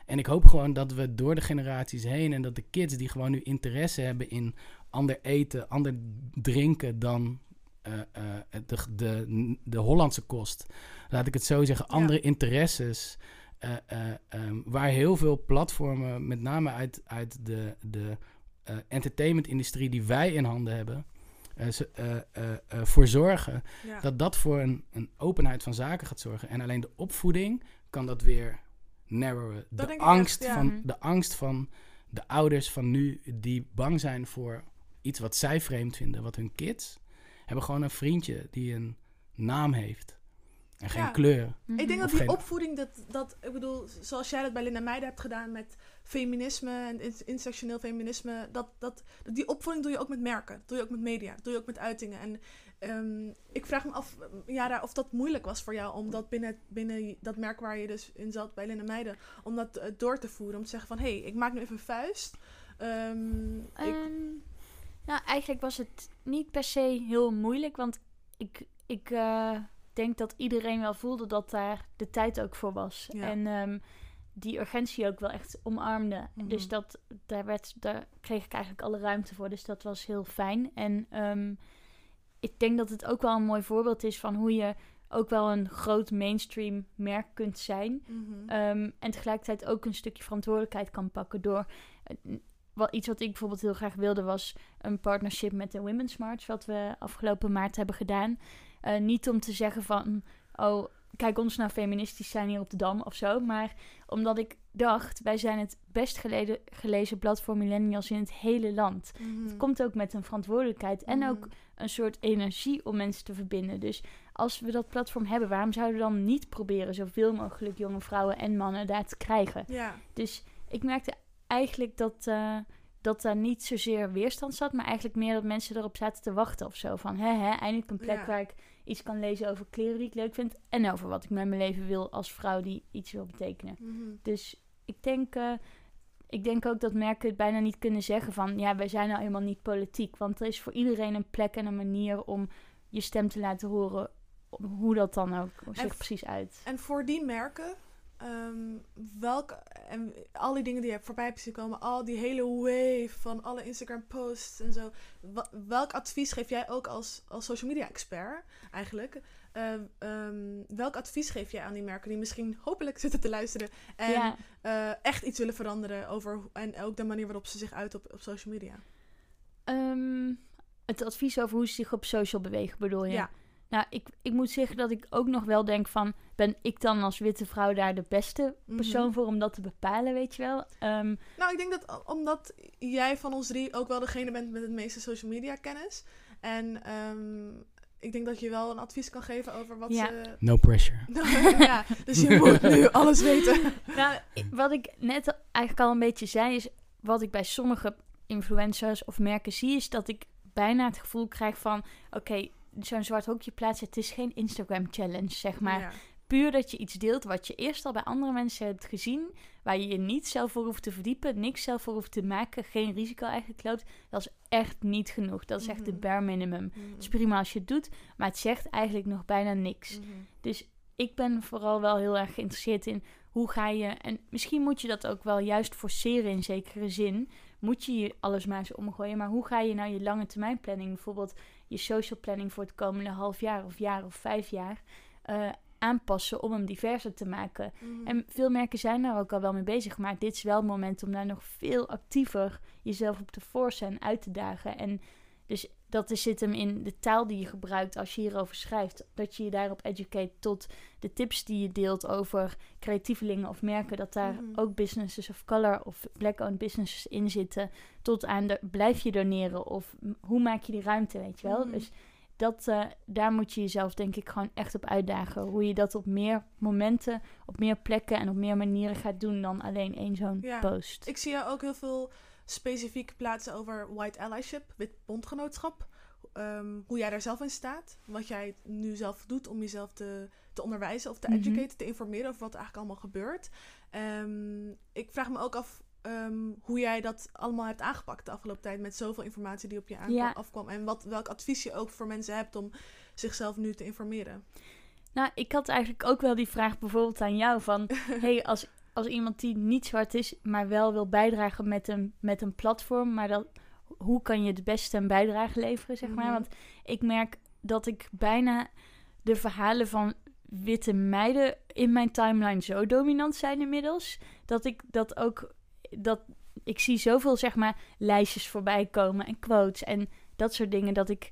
En ik hoop gewoon dat we door de generaties heen en dat de kids die gewoon nu interesse hebben in ander eten, ander drinken dan eh, eh, de, de, de Hollandse kost. Laat ik het zo zeggen, Ja. andere interesses. eh, eh, ehm, waar heel veel platformen, met name uit, uit de, de entertainment-industrie die wij in handen hebben, voor zorgen Ja. dat dat voor een, een openheid van zaken gaat zorgen. En alleen de opvoeding kan dat weer narrowen. De angst, echt, ja. van, Mhm. de angst van de ouders van nu die bang zijn voor iets wat zij vreemd vinden. Wat hun kids hebben gewoon een vriendje die een naam heeft. En geen Ja. kleur. Mhm. Ik denk dat die geen- opvoeding, dat, dat, ik bedoel, zoals jij dat bij Linda Meijden hebt gedaan met feminisme en in- intersectioneel feminisme, dat, dat, die opvoeding doe je ook met merken, dat doe je ook met media, dat doe je ook met uitingen. En ehm, ik vraag me af, Jara, of dat moeilijk was voor jou om dat binnen, binnen dat merk waar je dus in zat bij Linda Meijden, om dat eh, door te voeren, om te zeggen van, hé, hey, ik maak nu even een vuist. Ehm, ik, Ehm, nou, eigenlijk was het niet per se heel moeilijk, want ik, ik eh, denk dat iedereen wel voelde dat daar de tijd ook voor was. Ja. En ehm, die urgentie ook wel echt omarmde. Mhm. Dus dat, daar, werd, daar kreeg ik eigenlijk alle ruimte voor, dus dat was heel fijn. En ehm, ik denk dat het ook wel een mooi voorbeeld is van hoe je ook wel een groot mainstream merk kunt zijn. mhm. Ehm, en tegelijkertijd ook een stukje verantwoordelijkheid kan pakken door. Wat, iets wat ik bijvoorbeeld heel graag wilde was een partnership met de Women's March, wat we afgelopen maart hebben gedaan. Eh, niet om te zeggen van, oh, kijk ons nou feministisch zijn hier op de Dam of zo. Maar omdat ik dacht, wij zijn het best geleden, gelezen blad voor millennials in het hele land. Mhm. Het komt ook met een verantwoordelijkheid en Mhm. ook een soort energie om mensen te verbinden. Dus als we dat platform hebben, waarom zouden we dan niet proberen zoveel mogelijk jonge vrouwen en mannen daar te krijgen? Ja, Dus ik merkte eigenlijk dat, eh, dat daar niet zozeer weerstand zat, maar eigenlijk meer dat mensen erop zaten te wachten of zo. Van hè, hè, eindelijk een plek Ja. waar ik iets kan lezen over kleren die ik leuk vind en over wat ik met mijn leven wil als vrouw die iets wil betekenen. mhm. Dus ik denk eh, ik denk ook dat merken het bijna niet kunnen zeggen van... ja, wij zijn nou helemaal niet politiek. Want er is voor iedereen een plek en een manier om je stem te laten horen... hoe dat dan ook zich precies uit. En voor die merken, ehm, welke, en al die dingen die je hebt voorbij hebt zien komen, al die hele wave van alle Instagram posts en zo. welk advies geef jij ook als, als social media expert eigenlijk? Ehm, ehm, welk advies geef jij aan die merken die misschien hopelijk zitten te luisteren en ja, eh, echt iets willen veranderen over en ook de manier waarop ze zich uit op, op social media? Het advies over hoe ze zich op social bewegen, bedoel je? Ja. Nou, ik, ik moet zeggen dat ik ook nog wel denk van... ben ik dan als witte vrouw daar de beste persoon Mhm. voor om dat te bepalen, weet je wel? Ehm, Nou, ik denk dat omdat jij van ons drie ook wel degene bent met het meeste social media kennis. En ehm, ik denk dat je wel een advies kan geven over wat Ja. ze... No pressure. ja, dus je moet nu alles weten. nou, wat ik net eigenlijk al een beetje zei... is wat ik bij sommige influencers of merken zie... is dat ik bijna het gevoel krijg van... oké, zo'n zwart hokje plaatsen... het is geen Instagram-challenge, zeg maar. Ja. puur dat je iets deelt wat je eerst al bij andere mensen hebt gezien, waar je je niet zelf voor hoeft te verdiepen, niks zelf voor hoeft te maken, geen risico eigenlijk loopt, dat is echt niet genoeg. Dat is echt de Mhm. bare minimum. Mhm. Het is prima als je het doet, maar het zegt eigenlijk nog bijna niks. Mhm. Dus ik ben vooral wel heel erg geïnteresseerd in hoe ga je, en misschien moet je dat ook wel juist forceren in zekere zin, moet je je alles maar eens omgooien, maar hoe ga je nou je lange termijn planning, bijvoorbeeld je social planning voor het komende half jaar of jaar of vijf jaar, eh, aanpassen om hem diverser te maken. Mhm. En veel merken zijn daar ook al wel mee bezig. Maar dit is wel het moment om daar nog veel actiever jezelf op te forcen en uit te dagen. En dus dat is, zit hem in de taal die je gebruikt als je hierover schrijft. Dat je je daarop educate tot de tips die je deelt over creatievelingen of merken. Dat daar Mhm. ook businesses of color of black-owned businesses in zitten. Tot aan de blijf je doneren of hoe maak je die ruimte, weet je wel. Mhm. Dus dat, eh, daar moet je jezelf denk ik gewoon echt op uitdagen. Hoe je dat op meer momenten, op meer plekken en op meer manieren gaat doen dan alleen één zo'n Ja. post. Ik zie jou ook heel veel specifiek plaatsen over white allyship, wit bondgenootschap. Ehm, hoe jij daar zelf in staat. Wat jij nu zelf doet om jezelf te, te onderwijzen of te Mhm. educaten, te informeren over wat er eigenlijk allemaal gebeurt. Ehm, ik vraag me ook af ehm, hoe jij dat allemaal hebt aangepakt de afgelopen tijd met zoveel informatie die op je aankwam, Ja. afkwam. En wat, welk advies je ook voor mensen hebt om zichzelf nu te informeren. Nou, ik had eigenlijk ook wel die vraag bijvoorbeeld aan jou van... hey, als, als iemand die niet zwart is, maar wel wil bijdragen met een, met een platform... maar dan, hoe kan je het beste een bijdrage leveren, zeg maar? Mhm. Want ik merk dat ik bijna de verhalen van witte meiden in mijn timeline zo dominant zijn inmiddels... dat ik dat ook... Dat, ik zie zoveel, zeg maar, lijstjes voorbij komen en quotes en dat soort dingen... dat ik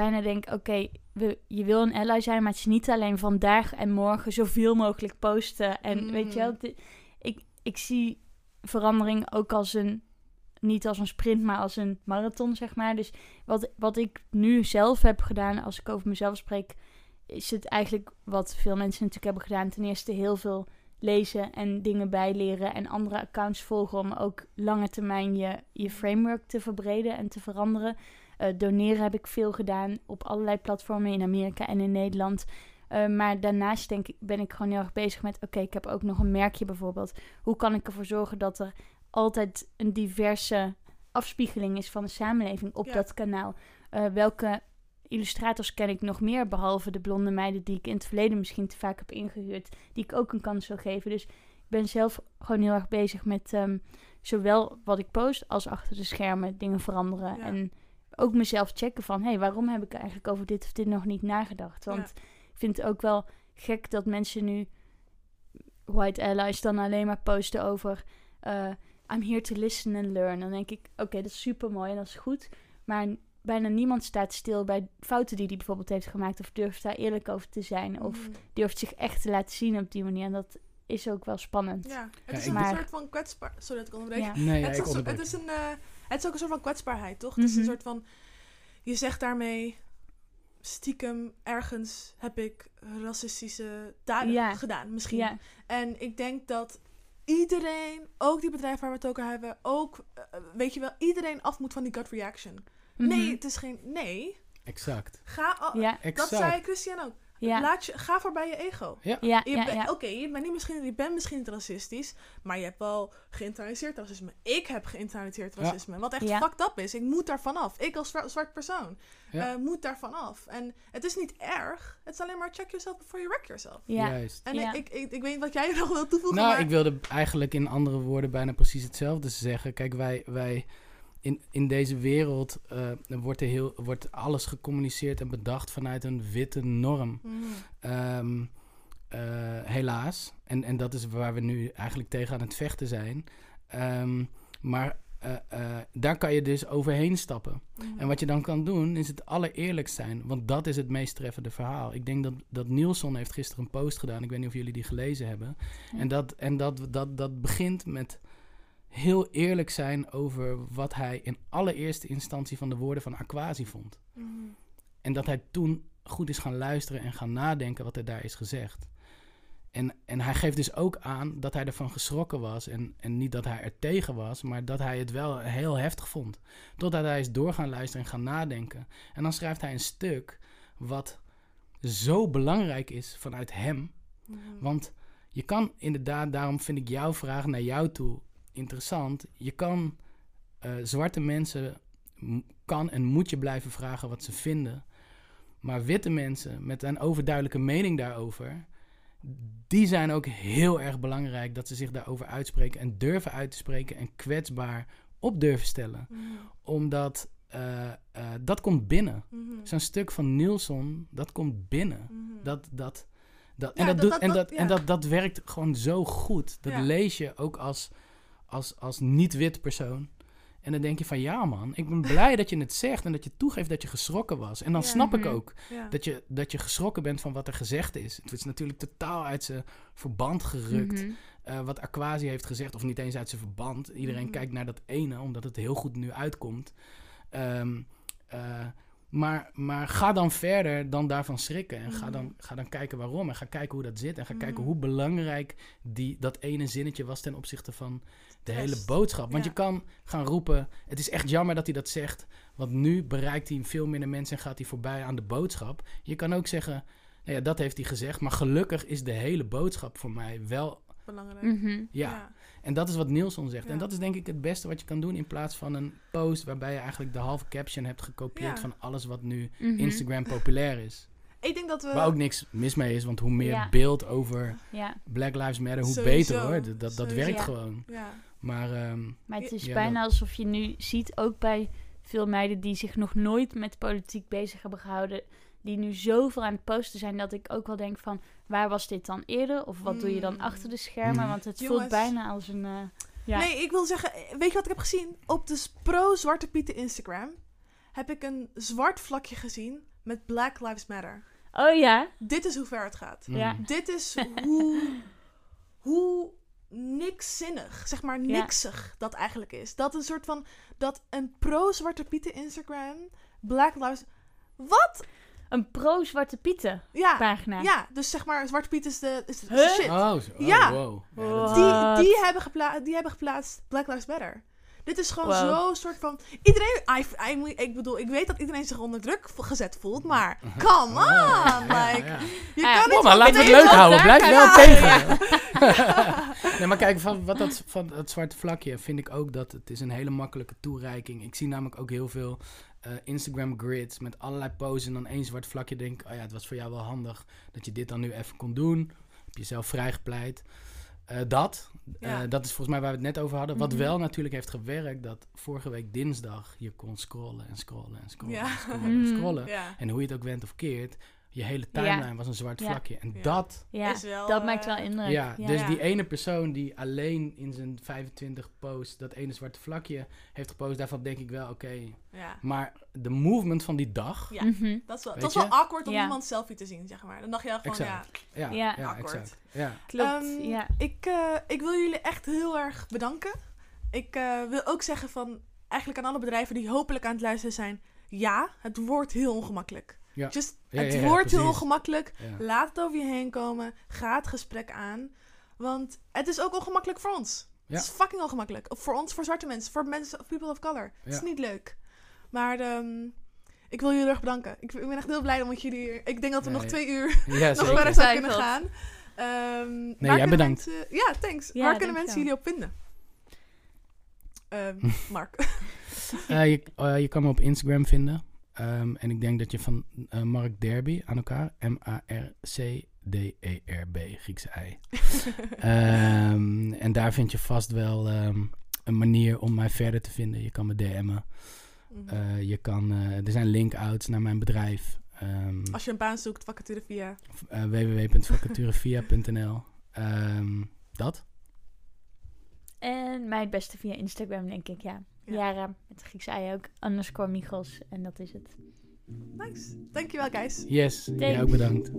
bijna denk, oké, je wil een ally zijn, maar het is niet alleen vandaag en morgen zoveel mogelijk posten. En Mm. weet je wel, di- ik, ik zie verandering ook als een, niet als een sprint, maar als een marathon, zeg maar. Dus wat, wat ik nu zelf heb gedaan, als ik over mezelf spreek, is het eigenlijk wat veel mensen natuurlijk hebben gedaan. Ten eerste heel veel lezen en dingen bijleren en andere accounts volgen om ook lange termijn je, je framework te verbreden en te veranderen. Eh, doneren heb ik veel gedaan op allerlei platformen in Amerika en in Nederland. Eh, maar daarnaast denk ik, ben ik gewoon heel erg bezig met... oké, ik heb ook nog een merkje bijvoorbeeld. Hoe kan ik ervoor zorgen dat er altijd een diverse afspiegeling is van de samenleving op Ja. dat kanaal? Eh, welke illustrators ken ik nog meer, behalve de blonde meiden die ik in het verleden misschien te vaak heb ingehuurd, die ik ook een kans wil geven. Dus ik ben zelf gewoon heel erg bezig met ehm, zowel wat ik post als achter de schermen dingen veranderen. Ja. En ook mezelf checken van, hé, hey, waarom heb ik eigenlijk over dit of dit nog niet nagedacht? Want ik vind het ook wel gek dat mensen nu white allies dan alleen maar posten over eh, I'm here to listen and learn. Dan denk ik, oké, dat is super mooi en dat is goed. Maar bijna niemand staat stil bij fouten die hij bijvoorbeeld heeft gemaakt. Of durft daar eerlijk over te zijn. Of Mhm. durft zich echt te laten zien op die manier. En dat is ook wel spannend. Ja, het is een Maar- soort van kwetsbaar... Sorry dat ik onderbreek. Ja. Nee, ja, het, is ik het, is een, eh, het is ook een soort van kwetsbaarheid, toch? Het is een Mhm. soort van... Je zegt daarmee... Stiekem ergens heb ik racistische daden gedaan, misschien. En ik denk dat iedereen, ook die bedrijven waar we het over hebben... ook, eh, weet je wel, iedereen af moet van die gut reaction. Mhm. Nee, het is geen... Nee, Exact. ga... Ja, Dat zei. Christian ook. Ja. Laat je, ga voorbij je ego. Ja, ja. Oké, je, bent niet misschien, je bent misschien niet racistisch, maar je hebt wel geïnternaliseerd racisme. Ik heb geïnternaliseerd Ja. racisme, wat echt Ja. fucked up is. Ik moet daar vanaf. Ik als zwart, zwart persoon Ja. eh, moet daar vanaf. En het is niet erg. Het is alleen maar check yourself before you wreck yourself. Ja. Juist. En Ja. ik, ik, ik weet niet wat jij nog wil toevoegen, Nou, maar... ik wilde eigenlijk in andere woorden bijna precies hetzelfde zeggen. Kijk, wij, wij in, in deze wereld eh, wordt, er heel, wordt alles gecommuniceerd en bedacht vanuit een witte norm. Mhm. Ehm, eh, helaas. En, en dat is waar we nu eigenlijk tegen aan het vechten zijn. Ehm, maar eh, daar kan je dus overheen stappen. Mhm. En wat je dan kan doen, is het allereerlijkst zijn. Want dat is het meest treffende verhaal. Ik denk dat, dat Nielsen heeft gisteren een post gedaan. Ik weet niet of jullie die gelezen hebben. En, dat, en dat, dat, dat begint met heel eerlijk zijn over wat hij in allereerste instantie van de woorden van Aquasi vond. Mhm. En dat hij toen goed is gaan luisteren en gaan nadenken wat er daar is gezegd. En, en hij geeft dus ook aan dat hij ervan geschrokken was. En, en niet dat hij er tegen was, maar dat hij het wel heel heftig vond. Totdat hij is door gaan luisteren en gaan nadenken. En dan schrijft hij een stuk wat zo belangrijk is vanuit hem. Mhm. Want je kan inderdaad, daarom vind ik jouw vraag naar jou toe interessant. Je kan eh, zwarte mensen, kan en moet je blijven vragen wat ze vinden. Maar witte mensen met een overduidelijke mening daarover, die zijn ook heel erg belangrijk dat ze zich daarover uitspreken en durven uit te spreken en kwetsbaar op durven stellen. Mhm. Omdat eh, eh, dat komt binnen. Mhm. Zo'n stuk van Nielsen, dat komt binnen. Mhm. Dat, dat, dat, en dat, dat- doet, dat- en, dat- en dat, dat werkt gewoon zo goed. Dat Ja. lees je ook als, als, als niet-wit persoon. En dan denk je van ja man, ik ben blij dat je het zegt en dat je toegeeft dat je geschrokken was. En dan Ja. snap ik Mhm. ook Ja. dat je, dat je geschrokken bent van wat er gezegd is. Het is natuurlijk totaal uit zijn verband gerukt. Mhm. eh, wat Aquasi heeft gezegd, of niet eens uit zijn verband. Iedereen Mhm. kijkt naar dat ene, omdat het heel goed nu uitkomt. Ehm, eh, maar, maar ga dan verder dan daarvan schrikken. En ga, dan, ga dan kijken waarom. En ga kijken hoe dat zit. En ga kijken hoe belangrijk die, dat ene zinnetje was ten opzichte van de hele boodschap. Want Ja. je kan gaan roepen: Het is echt jammer dat hij dat zegt. Want nu bereikt hij veel minder mensen en gaat hij voorbij aan de boodschap. Je kan ook zeggen: nou ja, dat heeft hij gezegd. Maar gelukkig is de hele boodschap voor mij wel. Belangrijk. Mhm. Ja, en dat is wat Nielsen zegt. En dat is denk ik het beste wat je kan doen in plaats van een post waarbij je eigenlijk de halve caption hebt gekopieerd Ja. van alles wat nu Mhm. Instagram populair is. Ik denk dat we... Waar ook niks mis mee is, want hoe meer Ja. beeld over Ja, Black Lives Matter, hoe Sowieso. beter hoor. Dat, dat, Sowieso. werkt Ja. gewoon. Ja. Maar ehm, maar het is Ja, bijna dat- alsof je nu ziet, ook bij veel meiden die zich nog nooit met politiek bezig hebben gehouden, die nu zoveel aan het posten zijn, dat ik ook wel denk van, waar was dit dan eerder? Of wat doe je dan Mm. achter de schermen? Mm. Want het Jongens. voelt bijna als een... eh, ja. Nee, ik wil zeggen, eh, weet je wat ik heb gezien? Op de pro-Zwarte Pieten Instagram heb ik een zwart vlakje gezien met Black Lives Matter. Oh ja? Dit is hoe ver het gaat. mm, Ja. Dit is hoe, hoe nikszinnig, zeg maar Ja. niksig dat eigenlijk is. Dat een soort van, dat een pro-Zwarte Pieten Instagram, Black Lives... Wat? Een pro-Zwarte Pieten Ja, pagina. ja dus zeg maar, Zwarte Piet is de, is de Huh? shit. Oh, oh, Ja. wow. Ja, dat- Wow. Die, die, hebben die hebben geplaatst Black Lives Matter. Dit is gewoon Wow. zo soort van... Iedereen... I, I- ik bedoel, ik weet dat iedereen zich onder druk gezet voelt, maar... Come on! Ah, ja, like, ja. Je Ja, kan kom niet maar laten we het leuk houden. Blijf wel tegen. nee, maar kijk, van, wat dat, van het zwarte vlakje vind ik ook dat het is een hele makkelijke toereiking. Ik zie namelijk ook heel veel eh, Instagram grids met allerlei poses en dan één zwart vlakje. Denk ik, oh ja, het was voor jou wel handig dat je dit dan nu even kon doen. Heb je zelf vrijgepleit. Eh, dat, Ja. eh, dat is volgens mij waar we het net over hadden. Wat Mhm. wel natuurlijk heeft gewerkt, dat vorige week dinsdag je kon scrollen en scrollen en scrollen Ja. en scrollen en Mhm. scrollen. Ja, En hoe je het ook went of keert, je hele Ja. timeline was een zwart Ja. vlakje. En Ja. dat Ja, Is wel, dat eh, maakt wel indruk. ja, dus Ja. die ene persoon die alleen in zijn 25 post dat ene zwarte vlakje heeft gepost, daarvan denk ik wel, oké. ja. Maar de movement van die dag, Ja. Mhm. Dat is wel, dat is wel je? awkward om Ja. iemand selfie te zien, zeg maar. Dan dacht je al van, Exact. ja... ja, Ja. ja, Awkward. exact. Ja. Klopt, Ehm, ja. Ik, eh, ik wil jullie echt heel erg bedanken. Ik eh, wil ook zeggen van, eigenlijk aan alle bedrijven die hopelijk aan het luisteren zijn, ja, het wordt heel ongemakkelijk. Ja. Just, Ja, het ja, ja, wordt heel ongemakkelijk. Ja. Laat het over je heen komen. Ga het gesprek aan. Want het is ook ongemakkelijk voor ons. Ja. Het is fucking ongemakkelijk. Voor ons, voor zwarte mensen, voor mensen, people of color. Het is niet leuk. Maar ehm, Ik wil jullie heel erg bedanken. Ik, ik ben echt heel blij met jullie hier. Ik denk dat we Ja, nog ja. twee uur Ja, nog verder zou kunnen gaan. Ehm, waar jij kunnen bedankt. mensen- ja, thanks. Ja, waar kunnen mensen jullie op vinden? Ehm, Mark. Eh, je, eh, je kan me op Instagram vinden. Ehm, en ik denk dat je van eh, Mark Derby aan elkaar, M-A-R-C-D-E-R-B, Griekse ei. Ehm, en daar vind je vast wel ehm, een manier om mij verder te vinden. Je kan me DM'en. Mhm. Eh, je kan, eh, er zijn link-outs naar mijn bedrijf. Ehm Als je een baan zoekt, vacature via. www.vacaturevia.nl Ehm, Dat? En mij het beste via Instagram, denk ik, ja. Ja. Jara, met de Griekse ei ook, underscore Michels. En dat is het. Nice. Dankjewel, guys. Yes, jij Thanks. ook bedankt.